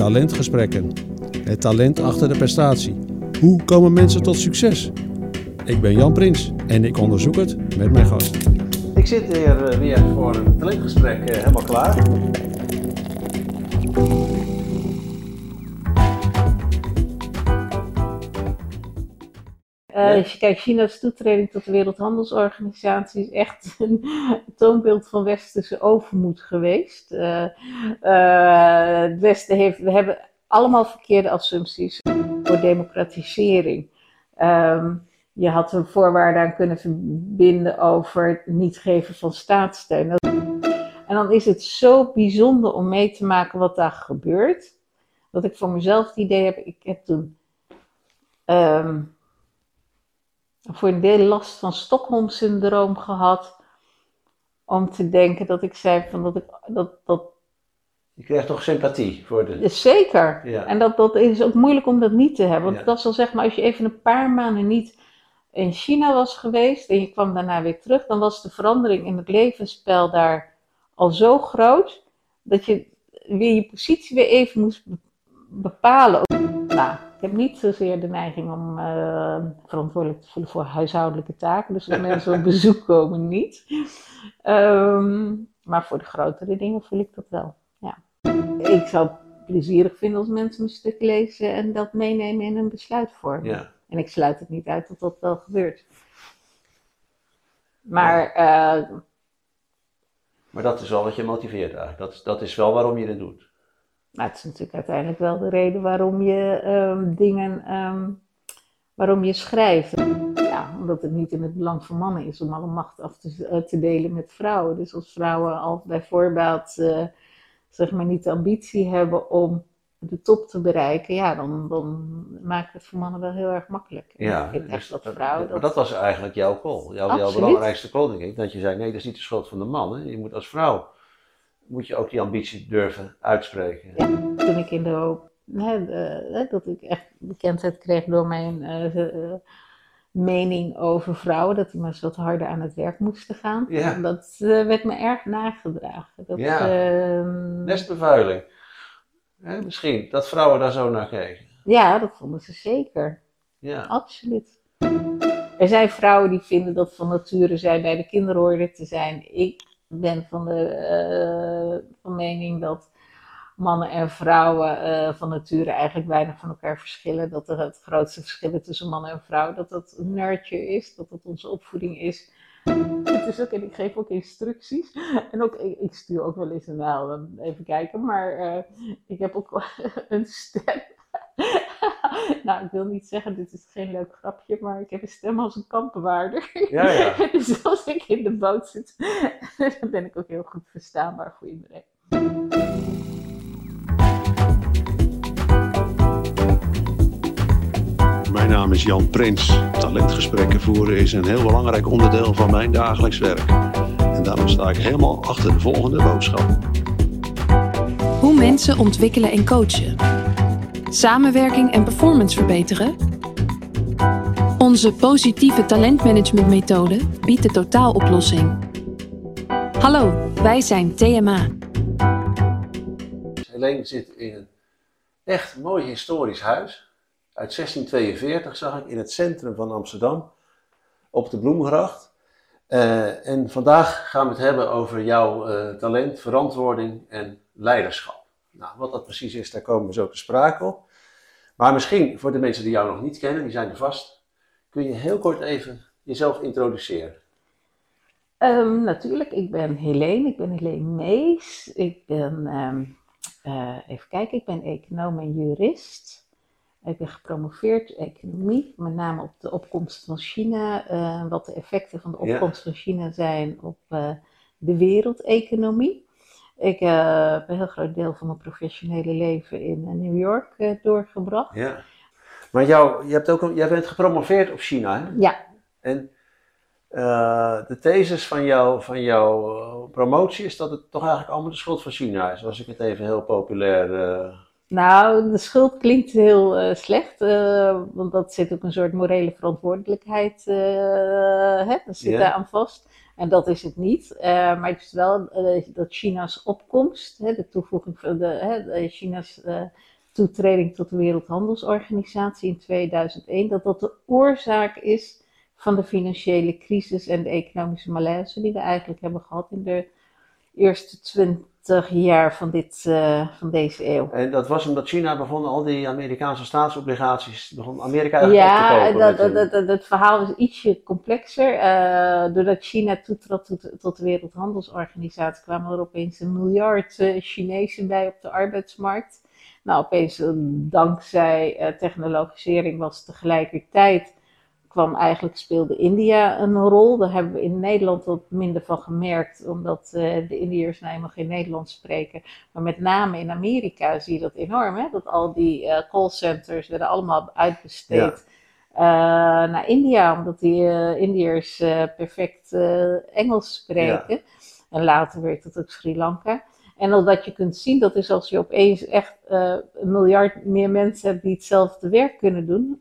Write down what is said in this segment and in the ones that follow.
Talentgesprekken. Het talent achter de prestatie. Hoe komen mensen tot succes? Ik ben Jan Prins en ik onderzoek het met mijn gast. Ik zit hier eh, weer voor een talentgesprek eh, helemaal klaar. Uh, als je kijkt, China's toetreding tot de Wereldhandelsorganisatie is echt een toonbeeld van westerse overmoed geweest. Uh, uh, het Westen heeft, we hebben allemaal verkeerde assumpties voor democratisering. Um, je had een voorwaarde aan kunnen verbinden over het niet geven van staatssteun. En dan is het zo bijzonder om mee te maken wat daar gebeurt. Dat ik voor mezelf het idee heb, ik heb toen um, voor een deel last van Stockholm-syndroom gehad. Om te denken dat ik zei van dat ik dat, dat je krijgt toch sympathie voor de. Zeker. Ja. En dat, dat is ook moeilijk om dat niet te hebben. Want Ja. dat is al zeg maar, als je even een paar maanden niet in China was geweest en je kwam daarna weer terug, dan was de verandering in het levensspel daar al zo groot dat je weer je positie weer even moest be- bepalen. Nou, ik heb niet zozeer de neiging om eh, verantwoordelijk te voelen voor huishoudelijke taken. Dus als mensen op bezoek komen, niet. Ehm, maar voor de grotere dingen voel ik dat wel. Ja. Ik zou het plezierig vinden als mensen een stuk lezen en dat meenemen in een besluitvorming. Ja. En ik sluit het niet uit dat dat wel gebeurt. Maar eh, Maar dat is wel wat je motiveert eigenlijk. Dat, is- dat is wel waarom je dit doet. Nou, het is natuurlijk uiteindelijk wel de reden waarom je ehm, dingen, ehm, waarom je schrijft. Ja, omdat het niet in het belang van mannen is om alle macht af te, eh, te delen met vrouwen. Dus als vrouwen al bij voorbaat eh, zeg maar niet de ambitie hebben om de top te bereiken, ja, dan, dan maakt het voor mannen wel heel erg makkelijk. Ja, ik vind dus echt dat dat- vrouwen maar dat was eigenlijk jouw call. Jouw, jouw belangrijkste call, denk ik. Dat je zei: nee, dat is niet de schuld van de man. Hè. Je moet als vrouw moet je ook die ambitie durven uitspreken. Ja. toen ik in de hoop, hè, dat ik echt bekendheid kreeg door mijn eh, eh, mening over vrouwen, dat die maar eens wat harder aan het werk moesten gaan. Ja. Dat eh, werd me erg nagedragen. Dat, Ja. ehm, Nestbevuiling. Hè, misschien dat vrouwen daar zo naar kijken. ja, dat vonden ze zeker. Ja. Absoluut. Er zijn vrouwen die vinden dat van nature zij bij de kinderorde te zijn. Ik ben van de eh, van mening dat mannen en vrouwen eh, van nature eigenlijk weinig van elkaar verschillen. Dat er het grootste verschil tussen mannen en vrouw, dat dat nurture is, dat dat onze opvoeding is. Het is ook, en ik geef ook instructies. En ook, ik, stuur ook wel eens een nou, dan even kijken, maar eh, ik heb ook een stem. nou, ik wil niet zeggen, dit is geen leuk grapje, maar ik heb een stem als een kampbewaarder. Ja, ja. dus als ik in de boot zit, dan ben ik ook heel goed verstaanbaar voor iedereen. Mijn naam is Jan Prins. Talentgesprekken voeren is een heel belangrijk onderdeel van mijn dagelijks werk. En daarom sta ik helemaal achter de volgende boodschap. Hoe mensen ontwikkelen en coachen. Samenwerking en performance verbeteren. Onze positieve talentmanagementmethode biedt de totaaloplossing. Hallo, wij zijn TMA. Helene zit in een echt mooi historisch huis. Uit 1642 zag ik in het centrum van Amsterdam. Op de Bloemgracht. Eh, en vandaag gaan we het hebben over jouw eh, talent, verantwoording en leiderschap. Nou, wat dat precies is, daar komen we zo te sprake op. Maar misschien voor de mensen die jou nog niet kennen, die zijn er vast. Kun je heel kort even jezelf introduceren? Ehm, natuurlijk, ik ben Helene, ik ben Helene Mees. Ik ben, ehm, eh, even kijken, ik ben econoom en jurist. Ik ben gepromoveerd economie, met name op de opkomst van China, eh, wat de effecten van de Ja. opkomst van China zijn op eh, de wereldeconomie. Ik eh, heb een heel groot deel van mijn professionele leven in eh, New York eh, doorgebracht. Ja. Maar jou, je hebt ook, jij bent gepromoveerd op China, hè? Ja, En de thesis van, jou, van jouw promotie is dat het toch eigenlijk allemaal de schuld van China is. Als ik het even heel populair. Nou, de schuld klinkt heel slecht, want dat zit ook een soort morele verantwoordelijkheid, eh hè, dat zit daar aan vast. En dat is het niet. Eh, maar het is wel eh, dat China's opkomst, hè, de toevoeging van de, hè, China's uh, toetreding tot de Wereldhandelsorganisatie in 2001, dat dat de oorzaak is van de financiële crisis en de economische malaise die we eigenlijk hebben gehad in de eerste 20 jaar van, dit, uh, van deze eeuw. En dat was omdat China begon al die Amerikaanse staatsobligaties, begon Amerika eigenlijk ja, te kopen. Ja, dat, dat, dat, verhaal is ietsje complexer. Uh, doordat China toetrad tot, tot de Wereldhandelsorganisatie kwamen er opeens een miljard uh, Chinezen bij op de arbeidsmarkt. Nou, opeens dankzij technologisering was tegelijkertijd kwam eigenlijk, speelde India een rol. Daar hebben we in Nederland wat minder van gemerkt, omdat uh, de Indiërs nou helemaal geen Nederlands spreken. Maar met name in Amerika zie je dat enorm, hè? dat al die uh, callcenters werden allemaal uitbesteed. Uh, naar India, omdat die uh, Indiërs perfect Engels spreken. En later werd het ook Sri Lanka. En omdat je kunt zien, dat is als je opeens echt een miljard meer mensen hebt die hetzelfde werk kunnen doen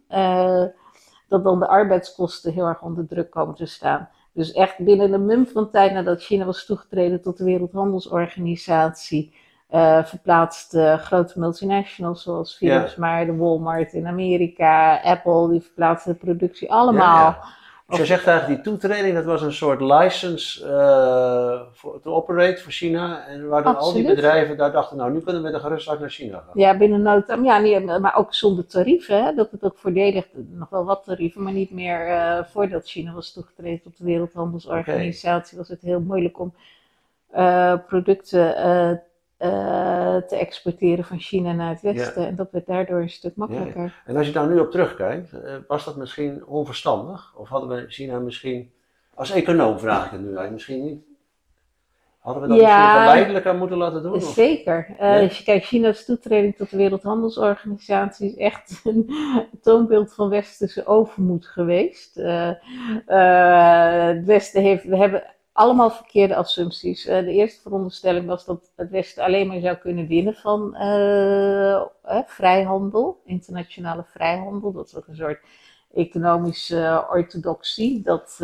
dat dan de arbeidskosten heel erg onder druk komen te staan. Dus echt binnen een mum van tijd nadat China was toegetreden tot de Wereldhandelsorganisatie, uh, verplaatst grote multinationals zoals Philips, maar de Walmart in Amerika, Apple, die verplaatsten de productie allemaal. Dus je zegt eigenlijk die toetreding, dat was een soort license uh, voor, to operate voor China. En waar dan al die bedrijven daar dachten, nou nu kunnen we de gerust naar China gaan. Ja, binnen nood, ja, niet, maar ook zonder tarieven. Hè, dat het ook voordelig, nog wel wat tarieven, maar niet meer uh, voordat China was toegetreden tot de Wereldhandelsorganisatie. Was het heel moeilijk om uh, producten uh, te exporteren van China naar het Westen. En dat werd daardoor een stuk makkelijker. Ja, en als je daar nu op terugkijkt, uh, was dat misschien onverstandig? Of hadden we China misschien, als econoom vraag ik het nu eigenlijk, misschien niet. Hadden we dat misschien geleidelijk aan moeten laten doen? Zeker. Uh, als je kijkt, China's toetreding tot de Wereldhandelsorganisatie is echt een toonbeeld van westerse overmoed geweest. het Westen heeft, we hebben allemaal verkeerde assumpties. Uh, de eerste veronderstelling was dat het Westen alleen maar zou kunnen winnen van uh, vrijhandel, internationale vrijhandel. Dat is ook een soort economische orthodoxie. Dat,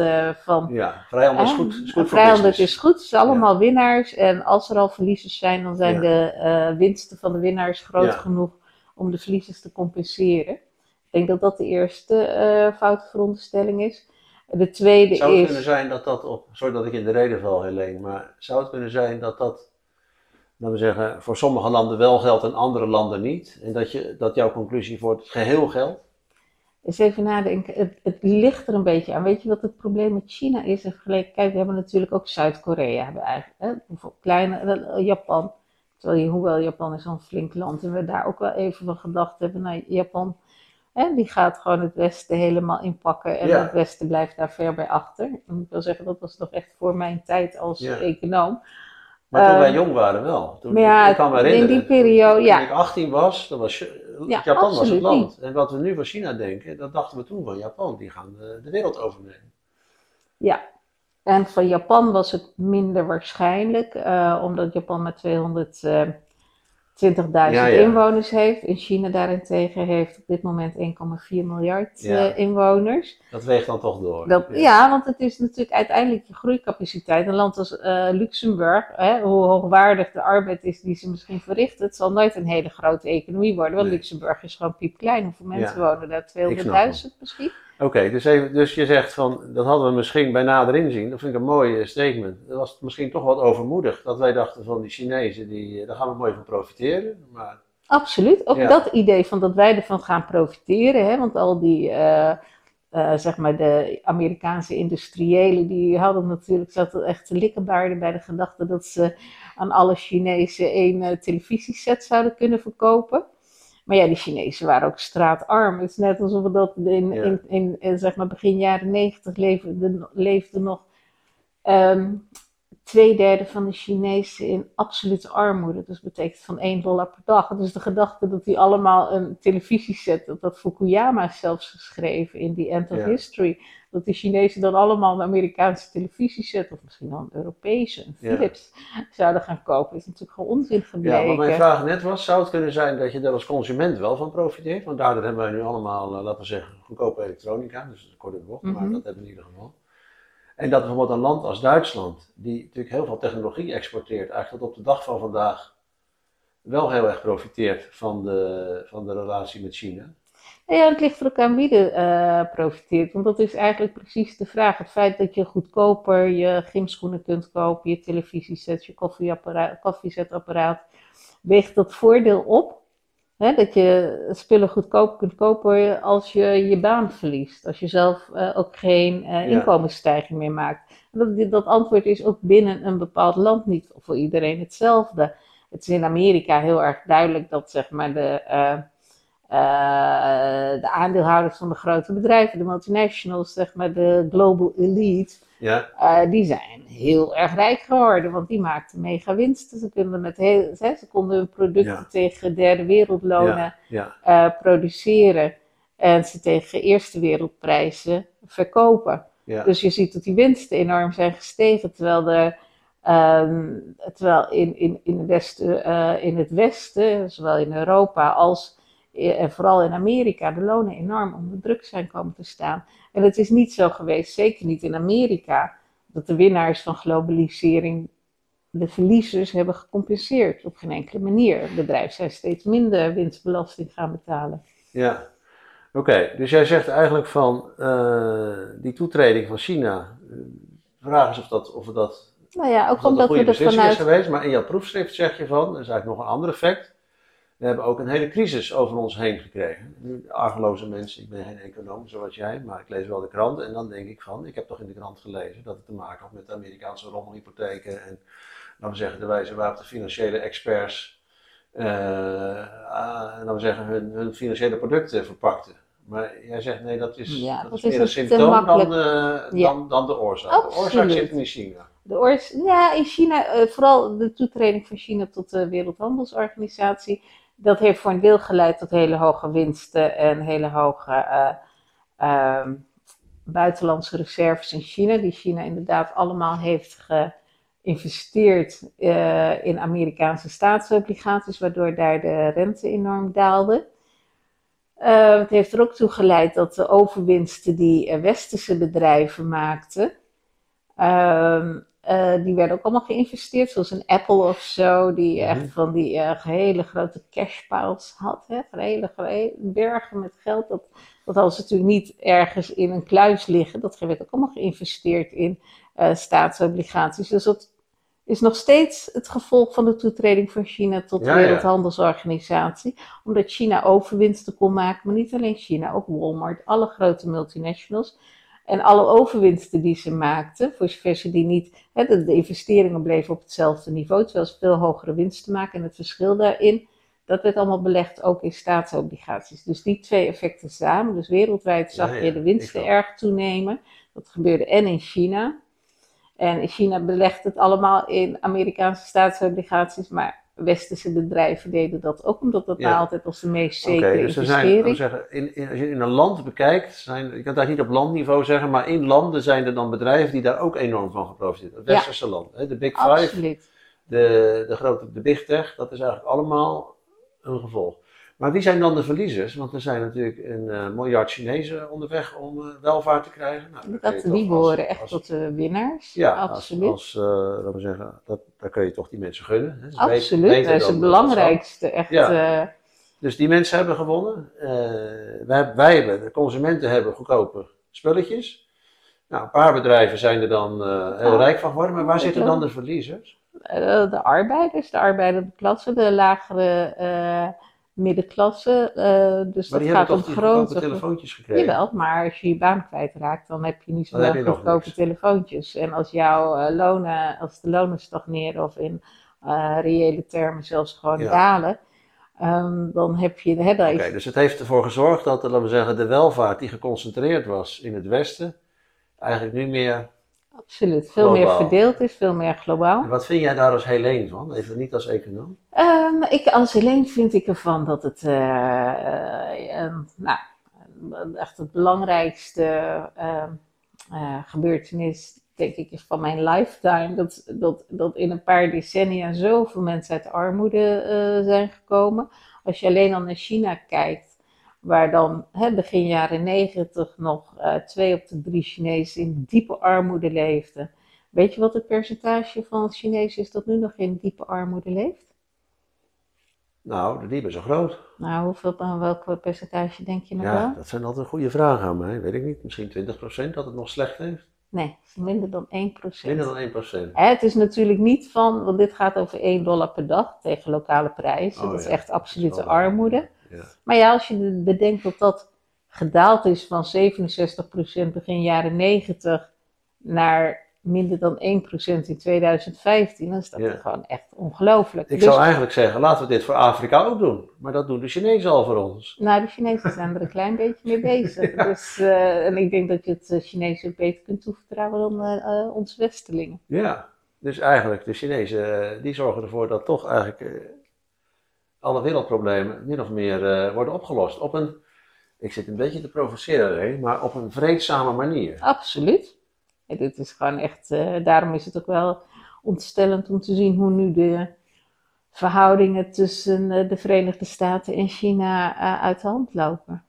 van, ja, vrijhandel is goed. Is goed vrijhandel is goed, het zijn allemaal winnaars. En als er al verliezers zijn, dan zijn de winsten van de winnaars groot genoeg om de verliezers te compenseren. Ik denk dat dat de eerste foute veronderstelling is. De tweede zou het is... kunnen zijn dat dat op, sorry dat ik in de reden val Helene, maar zou het kunnen zijn dat dat, laten we zeggen, voor sommige landen wel geldt en andere landen niet? En dat, je, dat jouw conclusie voor het geheel geldt? Eens even nadenken, het, het ligt er een beetje aan. Weet je wat het probleem met China is? Kijk, we hebben natuurlijk ook Zuid-Korea, hebben eigenlijk, hè, kleine, eh, Japan. Terwijl, hoewel Japan is een flink land en we daar ook wel even van gedacht hebben, nou, Japan en die gaat gewoon het Westen helemaal inpakken en het Westen blijft daar ver bij achter. Ik moet wel zeggen, dat was nog echt voor mijn tijd als econoom. Maar toen wij ehm, jong waren wel. Toen, ja, ik kan me herinneren, in die periode, ja. Toen ik 18 was, dan was Japan was het land. En wat we nu van China denken, dat dachten we toen van Japan. Die gaan de, de wereld overnemen. Ja, en van Japan was het minder waarschijnlijk, uh, omdat Japan met 200 20.000 inwoners heeft. In China daarentegen heeft op dit moment 1,4 miljard uh, inwoners. Dat weegt dan toch door. Dat, ja. want het is natuurlijk uiteindelijk je groeicapaciteit. Een land als uh, Luxemburg, hè, hoe hoogwaardig de arbeid is die ze misschien verrichten, het zal nooit een hele grote economie worden. Want Luxemburg is gewoon piepklein. Hoeveel mensen wonen daar? 200.000 misschien? Oké, dus, dus je zegt van, dat hadden we misschien bij nader inzien. Dat vind ik een mooi statement. Dat was misschien toch wat overmoedig. Dat wij dachten van die Chinezen, die, daar gaan we mooi van profiteren. Maar... Absoluut. Ook dat idee van dat wij ervan gaan profiteren. Hè? Want al die, uh, uh, zeg maar, de Amerikaanse industriëlen, die hadden natuurlijk, zaten echt te likkenbaarden bij de gedachte dat ze aan alle Chinezen één uh, televisieset zouden kunnen verkopen. Maar ja, die Chinezen waren ook straatarm. Het is net alsof we dat in, in, in, in, zeg maar begin jaren negentig leefde, leefde nog um, twee derde van de Chinezen in absolute armoede. Dus dat betekent van 1 dollar per dag. Dus de gedachte dat die allemaal een televisieset, dat dat Fukuyama zelfs geschreven in The End of History dat de Chinezen dan allemaal een Amerikaanse televisieset, of misschien wel een Europese, een Philips, zouden gaan kopen. Dat is natuurlijk gewoon onzin gebleken. Ja, wat mijn vraag net was, zou het kunnen zijn dat je daar als consument wel van profiteert? Want daardoor hebben wij nu allemaal, uh, laten we zeggen, goedkope elektronica, dus kort in bocht, maar mhm. dat hebben we in ieder geval. En dat bijvoorbeeld een land als Duitsland, die natuurlijk heel veel technologie exporteert, eigenlijk tot op de dag van vandaag wel heel erg profiteert van de, van de relatie met China. Ja, het ligt voor elkaar wie eh, profiteert. Want dat is eigenlijk precies de vraag. Het feit dat je goedkoper je gymschoenen kunt kopen, je televisieset, je koffiezetapparaat, weegt dat voordeel op. Hè, dat je spullen goedkoop kunt kopen als je je baan verliest. Als je zelf eh, ook geen uh, inkomensstijging meer maakt. Dat, dat antwoord is ook binnen een bepaald land niet voor iedereen hetzelfde. Het is in Amerika heel erg duidelijk dat zeg maar de uh, de aandeelhouders van de grote bedrijven, de multinationals, zeg maar de global elite, ja. Uh, die zijn heel erg rijk geworden, want die maakten mega winsten. Ze, konden met heel, ze konden hun producten tegen derde wereldlonen ja. Uh, produceren en ze tegen eerste wereldprijzen verkopen. Dus je ziet dat die winsten enorm zijn gestegen, terwijl de um, terwijl in, in, in, westen, in het Westen, zowel in Europa als en vooral in Amerika, de lonen enorm onder druk zijn komen te staan. En het is niet zo geweest, zeker niet in Amerika, dat de winnaars van globalisering de verliezers hebben gecompenseerd. Op geen enkele manier. Bedrijven zijn steeds minder winstbelasting gaan betalen. Ja, oké. Dus jij zegt eigenlijk van uh, die toetreding van China. De vraag is of dat, of dat, nou ja, ook omdat we er vanuit... is geweest. Maar in jouw proefschrift zeg je van, dat is eigenlijk nog een ander effect we hebben ook een hele crisis over ons heen gekregen. Argeloze mensen, ik ben geen econoom zoals jij, maar ik lees wel de krant. En dan denk ik van, ik heb toch in de krant gelezen dat het te maken had met de Amerikaanse rommelhypotheken. En laten we zeggen, de wijze waarop de financiële experts, uh, laten we zeggen, hun, hun, financiële producten verpakten. Maar jij zegt nee, dat is, ja, dat, is meer een symptoom dan, uh, dan, dan de oorzaak. Absoluut. De oorzaak zit in China. De oors ja, in China, uh, vooral de toetreding van China tot de Wereldhandelsorganisatie dat heeft voor een deel geleid tot hele hoge winsten en hele hoge uh, uh, buitenlandse reserves in China, die China inderdaad allemaal heeft geïnvesteerd uh, in Amerikaanse staatsobligaties, waardoor daar de rente enorm daalde. Uh, het heeft er ook toe geleid dat de overwinsten die westerse bedrijven maakten, uh, uh, die werden ook allemaal geïnvesteerd, zoals een Apple of zo, die echt van die uh, hele grote cashpiles had. Hè? Hele, hele bergen met geld. Dat, dat hadden ze natuurlijk niet ergens in een kluis liggen. Dat werd ook allemaal geïnvesteerd in uh, staatsobligaties. Dus dat is nog steeds het gevolg van de toetreding van China tot de ja, Wereldhandelsorganisatie. Omdat China overwinsten kon maken, maar niet alleen China, ook Walmart, alle grote multinationals en alle overwinsten die ze maakten, voor zover ze die niet, hè, de, de, investeringen bleven op hetzelfde niveau, terwijl ze veel hogere winsten maken. En het verschil daarin, dat werd allemaal belegd ook in staatsobligaties. Dus die twee effecten samen, dus wereldwijd zag je de winsten erg toenemen. Dat gebeurde en in China. En in China belegt het allemaal in Amerikaanse staatsobligaties, maar westerse bedrijven deden dat ook, omdat dat ja. altijd als de meest zekere okay, dus investering... Zijn, zeggen, in, in, als je in een land bekijkt, zijn, ik kan het niet op landniveau zeggen, maar in landen zijn er dan bedrijven die daar ook enorm van geprofiteerd hebben. Westerse ja. landen, de Big Five, Absoluut. de, de grote, de Big Tech, dat is eigenlijk allemaal een gevolg. Maar wie zijn dan de verliezers? Want er zijn natuurlijk een uh, miljard Chinezen onderweg om uh, welvaart te krijgen. Nou, dat, die behoren echt tot de winnaars. Ja, absoluut. Als, als uh, laten we zeggen, dat, daar kun je toch die mensen gunnen. Hè? absoluut, dat is het belangrijkste. Echt, ja. Dus die mensen hebben gewonnen. wij, wij hebben, de consumenten hebben goedkope spulletjes. Nou, een paar bedrijven zijn er dan heel rijk van geworden. Maar waar zitten dan de verliezers? de arbeiders, de arbeidende klasse, de lagere middenklasse. Uh, dus maar dat gaat om grote telefoontjes gekregen. Jawel, maar als je je baan kwijtraakt, dan heb je niet zo goedkope telefoontjes. En als jouw uh, lonen, als de lonen stagneren of in uh, reële termen zelfs gewoon ja. dalen, um, dan heb je de Oké, okay, dus het heeft ervoor gezorgd dat, laten we zeggen, de welvaart die geconcentreerd was in het Westen, eigenlijk nu meer Absoluut, veel meer verdeeld is, veel meer globaal. En wat vind jij daar als Helene van? Even niet als econoom? Um, ik, als Helene vind ik ervan dat het, uh, uh, nou, echt het belangrijkste uh, gebeurtenis, denk ik, is van mijn lifetime. Dat, dat, dat in een paar decennia zoveel mensen uit armoede zijn gekomen. Als je alleen al naar China kijkt, waar dan hè, begin jaren negentig nog uh, twee op de drie Chinezen in diepe armoede leefden. Weet je wat het percentage van Chinezen is dat nu nog in diepe armoede leeft? Nou, die is zo groot. Nou, hoeveel, welk percentage denk je nog ja, wel? dat zijn altijd goede vragen aan mij. Weet ik niet. Misschien 20% dat het nog slecht heeft? Nee, minder dan 1%. Minder dan 1%. Het is natuurlijk niet van, want dit gaat over 1 dollar per dag tegen lokale prijzen. Oh, dat is echt absolute Dat is wel armoede. Maar ja, als je bedenkt dat dat gedaald is van 67% begin jaren 90 naar minder dan 1% in 2015, dan is dat Ja. gewoon echt ongelooflijk. Ik Dus- zou eigenlijk zeggen, laten we dit voor Afrika ook doen. Maar dat doen de Chinezen al voor ons. Nou, de Chinezen zijn er een klein beetje mee bezig. Dus, eh, en ik denk dat je het eh, Chinezen beter kunt toevertrouwen dan eh, eh, ons Westelingen. Ja, dus eigenlijk de Chinezen die zorgen ervoor dat toch eigenlijk alle wereldproblemen min of meer eh, worden opgelost. Op een, ik zit een beetje te provoceren, hè, maar op een vreedzame manier. Absoluut. En dit is gewoon echt, eh, daarom is het ook wel ontstellend om te zien hoe nu de verhoudingen tussen eh, de Verenigde Staten en China uit de hand lopen.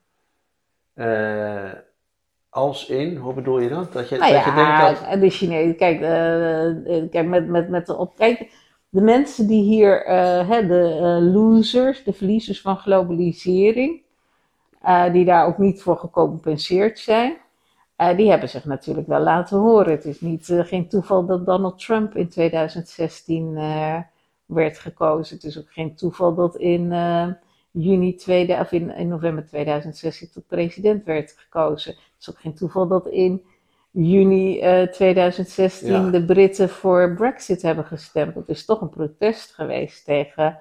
Als in, hoe bedoel je dat? Dat je, Nou dat je denkt ja, dat... de Chinezen, kijk, kijk met, met, met de op, kijk, de mensen die hier, eh, hè, de eh, losers, de verliezers van globalisering, eh, die daar ook niet voor gecompenseerd zijn, die hebben zich natuurlijk wel laten horen. Het is niet, geen toeval dat Donald Trump in 2016 eh, werd gekozen. Het is ook geen toeval dat in juni tweede, of in november 2016 tot president werd gekozen. Het is ook geen toeval dat in juni eh, 2016 Ja. de Britten voor Brexit hebben gestemd. Dat is toch een protest geweest tegen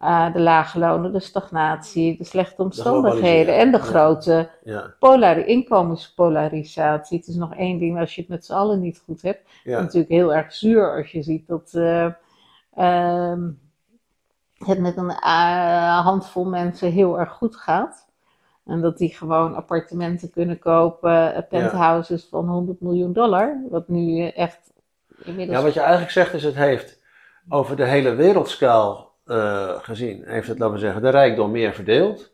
eh, de lage lonen, de stagnatie, de slechte omstandigheden en de grote Ja, polari- inkomenspolarisatie. Het is nog één ding als je het met z'n allen niet goed hebt. ja. Natuurlijk heel erg zuur als je ziet dat eh, ehm, het met een eh, handvol mensen heel erg goed gaat. En dat die gewoon appartementen kunnen kopen, eh, penthouses van 100 miljoen dollar. Wat nu echt inmiddels ja, wat je eigenlijk zegt is, het heeft over de hele wereldschaal eh, gezien, heeft het, laten we zeggen, de rijkdom meer verdeeld.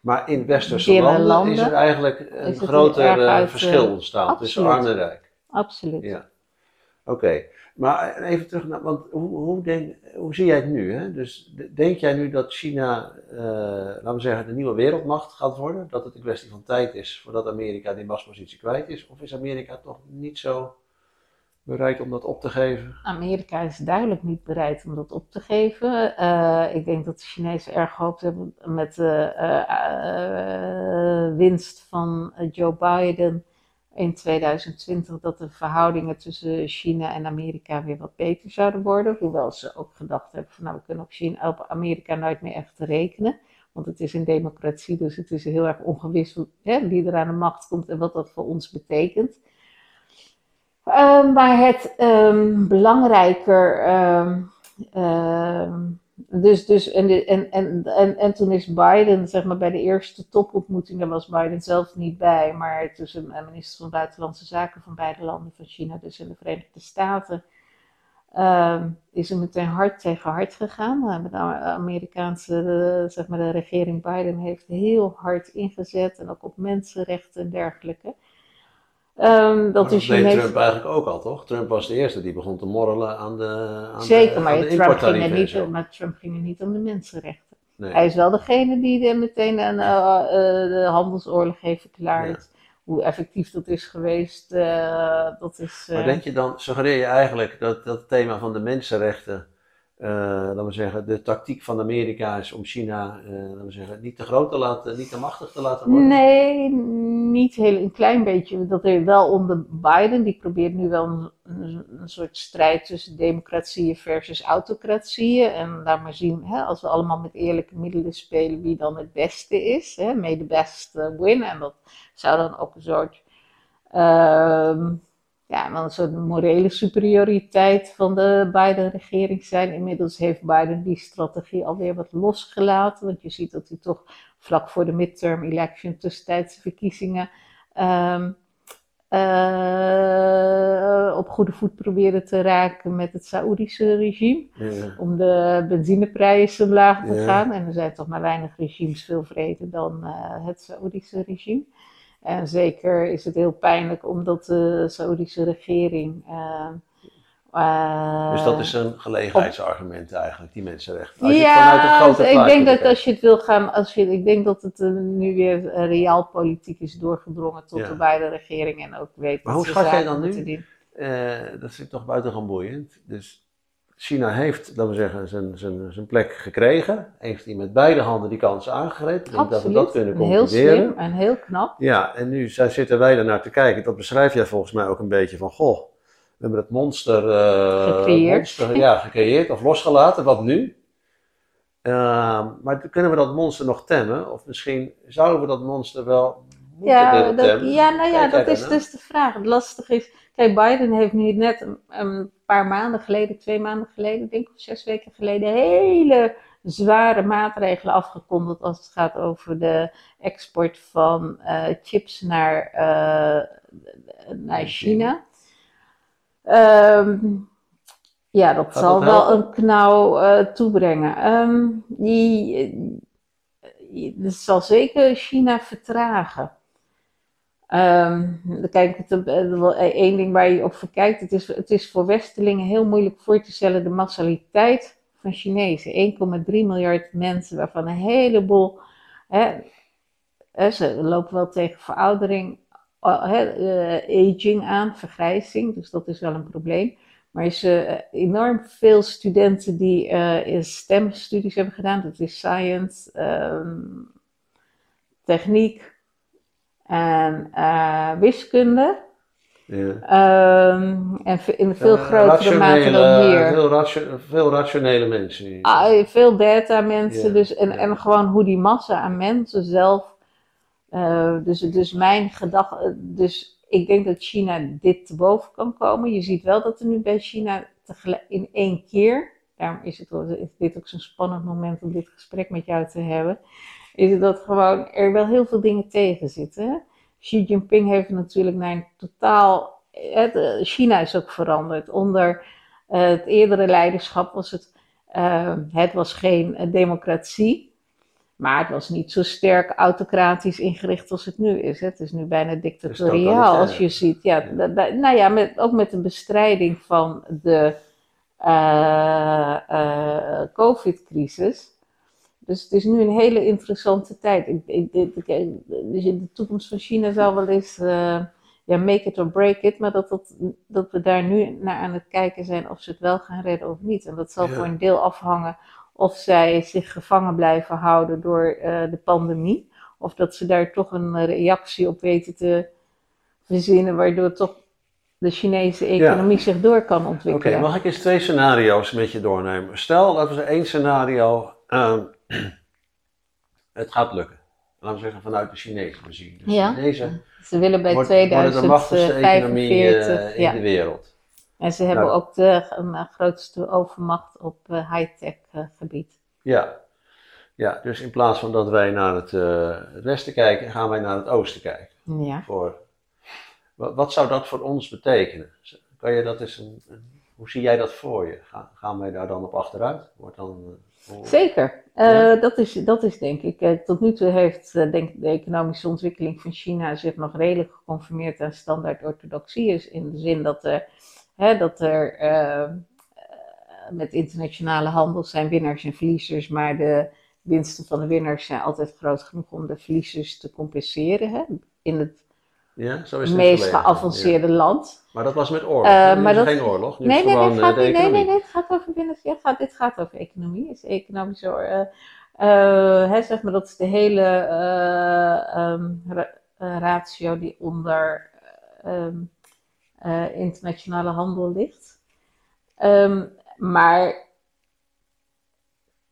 Maar in westerse landen, landen is er eigenlijk een groter eh, verschil ontstaan tussen arm en rijk. absoluut. Ja, oké. Maar even terug naar, want hoe, hoe, denk, hoe zie jij het nu? Hè? Dus de- denk jij nu dat China, eh, laten we zeggen, de nieuwe wereldmacht gaat worden? Dat het een kwestie van tijd is voordat Amerika die machtspositie kwijt is? Of is Amerika toch niet zo bereid om dat op te geven? Amerika is duidelijk niet bereid om dat op te geven. Eh, ik denk dat de Chinezen erg gehoopt hebben met de eh, winst van Joe Biden in 2020 dat de verhoudingen tussen China en Amerika weer wat beter zouden worden. Hoewel ze ook gedacht hebben van nou we kunnen op, China, op Amerika nooit meer echt rekenen. Want het is een democratie, dus het is heel erg ongewis hè, wie er aan de macht komt en wat dat voor ons betekent. Ehm, maar het ehm, belangrijker. ehm, dus, dus, en, en, en, en, en toen is Biden, zeg maar, bij de eerste topontmoeting, daar was Biden zelf niet bij, maar tussen de minister van Buitenlandse Zaken van beide landen, van China dus en de Verenigde Staten, ehm, is er meteen hard tegen hard gegaan. Eh, De Amerikaanse, zeg maar, de regering Biden heeft heel hard ingezet en ook op mensenrechten en dergelijke. Ehm, dat dat deed Trump eigenlijk ook al, toch? Trump was de eerste die begon te morrelen aan de, aan Zeker, de, maar, aan de Trump ging er niet, maar Trump ging er niet om de mensenrechten. Nee. Hij is wel degene die er meteen een, eh, eh, de handelsoorlog heeft verklaard. Hoe effectief dat is geweest, eh, dat is... Maar denk je dan, suggereer je eigenlijk dat dat thema van de mensenrechten, laten we zeggen, de tactiek van Amerika is om China, eh, laten we zeggen, niet te groot te laten, niet te machtig te laten worden? Nee, niet heel een klein beetje. Dat er wel onder Biden, die probeert nu wel een, een, soort strijd tussen democratieën versus autocratieën. En laat maar zien, hè, als we allemaal met eerlijke middelen spelen, wie dan het beste is. Hè, may the best eh, win. En dat zou dan ook een soort, ehm, ja, dan een soort morele superioriteit van de Biden-regering zijn. Inmiddels heeft Biden die strategie alweer wat losgelaten. Want je ziet dat hij toch vlak voor de midterm election, tussentijdse verkiezingen, ehm, eh, op goede voet proberen te raken met het Saoedische regime. Om de benzineprijzen omlaag te gaan. En er zijn toch maar weinig regimes veel vreder dan eh, het Saoedische regime. En zeker is het heel pijnlijk omdat de Saoedische regering. eh, eh, Dus dat is een gelegenheidsargument eigenlijk, die mensenrechten. Als je het vanuit het ja, grote ik denk dat als je het wil gaan, als je, ik denk dat het eh, nu weer realpolitiek is doorgedrongen tot Ja. de beide regeringen en ook weet Maar hoe schat jij dan nu? Eh, dat vind ik toch buitengewoon boeiend. Dus China heeft, laten we zeggen, zijn, zijn, zijn plek gekregen. Heeft hij met beide handen die kans aangegrepen. Ik denk dat we dat kunnen en heel concluderen. slim en heel knap. Ja, en nu zitten wij er naar te kijken. Dat beschrijf jij volgens mij ook een beetje van, goh, we hebben het monster, eh, Gecreëerd. monster ja, gecreëerd of losgelaten. Wat nu? Ehm, maar kunnen we dat monster nog temmen? Of misschien zouden we dat monster wel moeten Ja, dat, temmen? ja, nou ja, Kijk dat is dus de vraag. Het lastige is, kijk, Biden heeft nu net een, een paar maanden geleden, twee maanden geleden, denk ik, of zes weken geleden, hele zware maatregelen afgekondigd als het gaat over de export van eh, chips naar, eh, naar China. Ehm, ja, dat Gaat zal dat wel een knauw eh, toebrengen. Die, eh, dat zal zeker China vertragen. Ehm, kijk, eh, wel één ding waar je op verkijkt, het is, het is voor Westelingen heel moeilijk voor te stellen de massaliteit van Chinezen. 1,3 miljard mensen, waarvan een heleboel, hè, ze lopen wel tegen veroudering, eh, hè, eh, aging aan, vergrijzing, dus dat is wel een probleem. Maar er is eh, enorm veel studenten die eh STEM-studies hebben gedaan. Dat is science, ehm, techniek en eh, wiskunde. Ja. Ehm, en in veel Eh, grotere mate dan hier. Veel, ratio- veel rationele mensen. hier. Ah, veel data mensen, Ja, dus, en, ja. en gewoon hoe die massa aan mensen zelf. eh, dus, dus mijn gedachte, dus ik denk dat China dit te boven kan komen. Je ziet wel dat er nu bij China in één keer, daarom is, het, is dit ook zo'n spannend moment om dit gesprek met jou te hebben, is het dat gewoon er wel heel veel dingen tegen zitten. Xi Jinping heeft natuurlijk naar een totaal. Het, eh, China is ook veranderd. Onder eh, het eerdere leiderschap was het. eh, het was geen eh, democratie. Maar het was niet zo sterk autocratisch ingericht als het nu is. hè. Het is nu bijna dictatoriaal als je ziet. Ja, da- da- nou ja, met, ook met de bestrijding van de COVID-crisis. Dus het is nu een hele interessante tijd. Ik, ik, ik- ik- dus de toekomst van China zal wel eens eh, ja, make it or break it, maar dat, dat, dat we daar nu naar aan het kijken zijn of ze het wel gaan redden of niet. En dat zal Ja. voor een deel afhangen of zij zich gevangen blijven houden door eh, de pandemie, of dat ze daar toch een reactie op weten te verzinnen, waardoor toch de Chinese economie zich door kan Oké, ontwikkelen. mag ik eens twee scenario's met je doornemen? Stel, laten we één scenario. ehm, het gaat lukken. Laten we zeggen vanuit de Chinese bezien. De Ja. Chinezen Ze willen bij worden de economie eh, 2045. in ja. de wereld. En ze hebben Nou. ook de eh, grootste overmacht op eh, high-tech gebied. Ja. ja, dus in plaats van dat wij naar het, het westen kijken, gaan wij naar het oosten kijken. Ja. Voor, wat, wat zou dat voor ons betekenen? Kan je dat eens een, een- hoe zie jij dat voor je? Gaan, gaan wij daar dan op achteruit? Wordt dan, Zeker. Eh, dat, is, dat is denk ik. eh, tot nu toe heeft eh, denk de economische ontwikkeling van China zich nog redelijk geconformeerd aan standaard orthodoxie. Is in de zin dat er, hè, dat er met internationale handel zijn winnaars en verliezers, maar de winsten van de winnaars zijn altijd groot genoeg om de verliezers te compenseren. Hè, in het ja, zo is het meest geavanceerde land. Maar dat was met oorlog. Eh? Nu maar is dat- geen oorlog. Nu Nee, is nee, gewoon nee, eh, gaat, nee, nee, nee, het gaat over binnen, ja, gaat, dit gaat over economie. Is economische, eh, eh, hè, zeg maar, dat is de hele eh, ra- eh, ratio die onder eh, eh, internationale handel ligt. Ehm, maar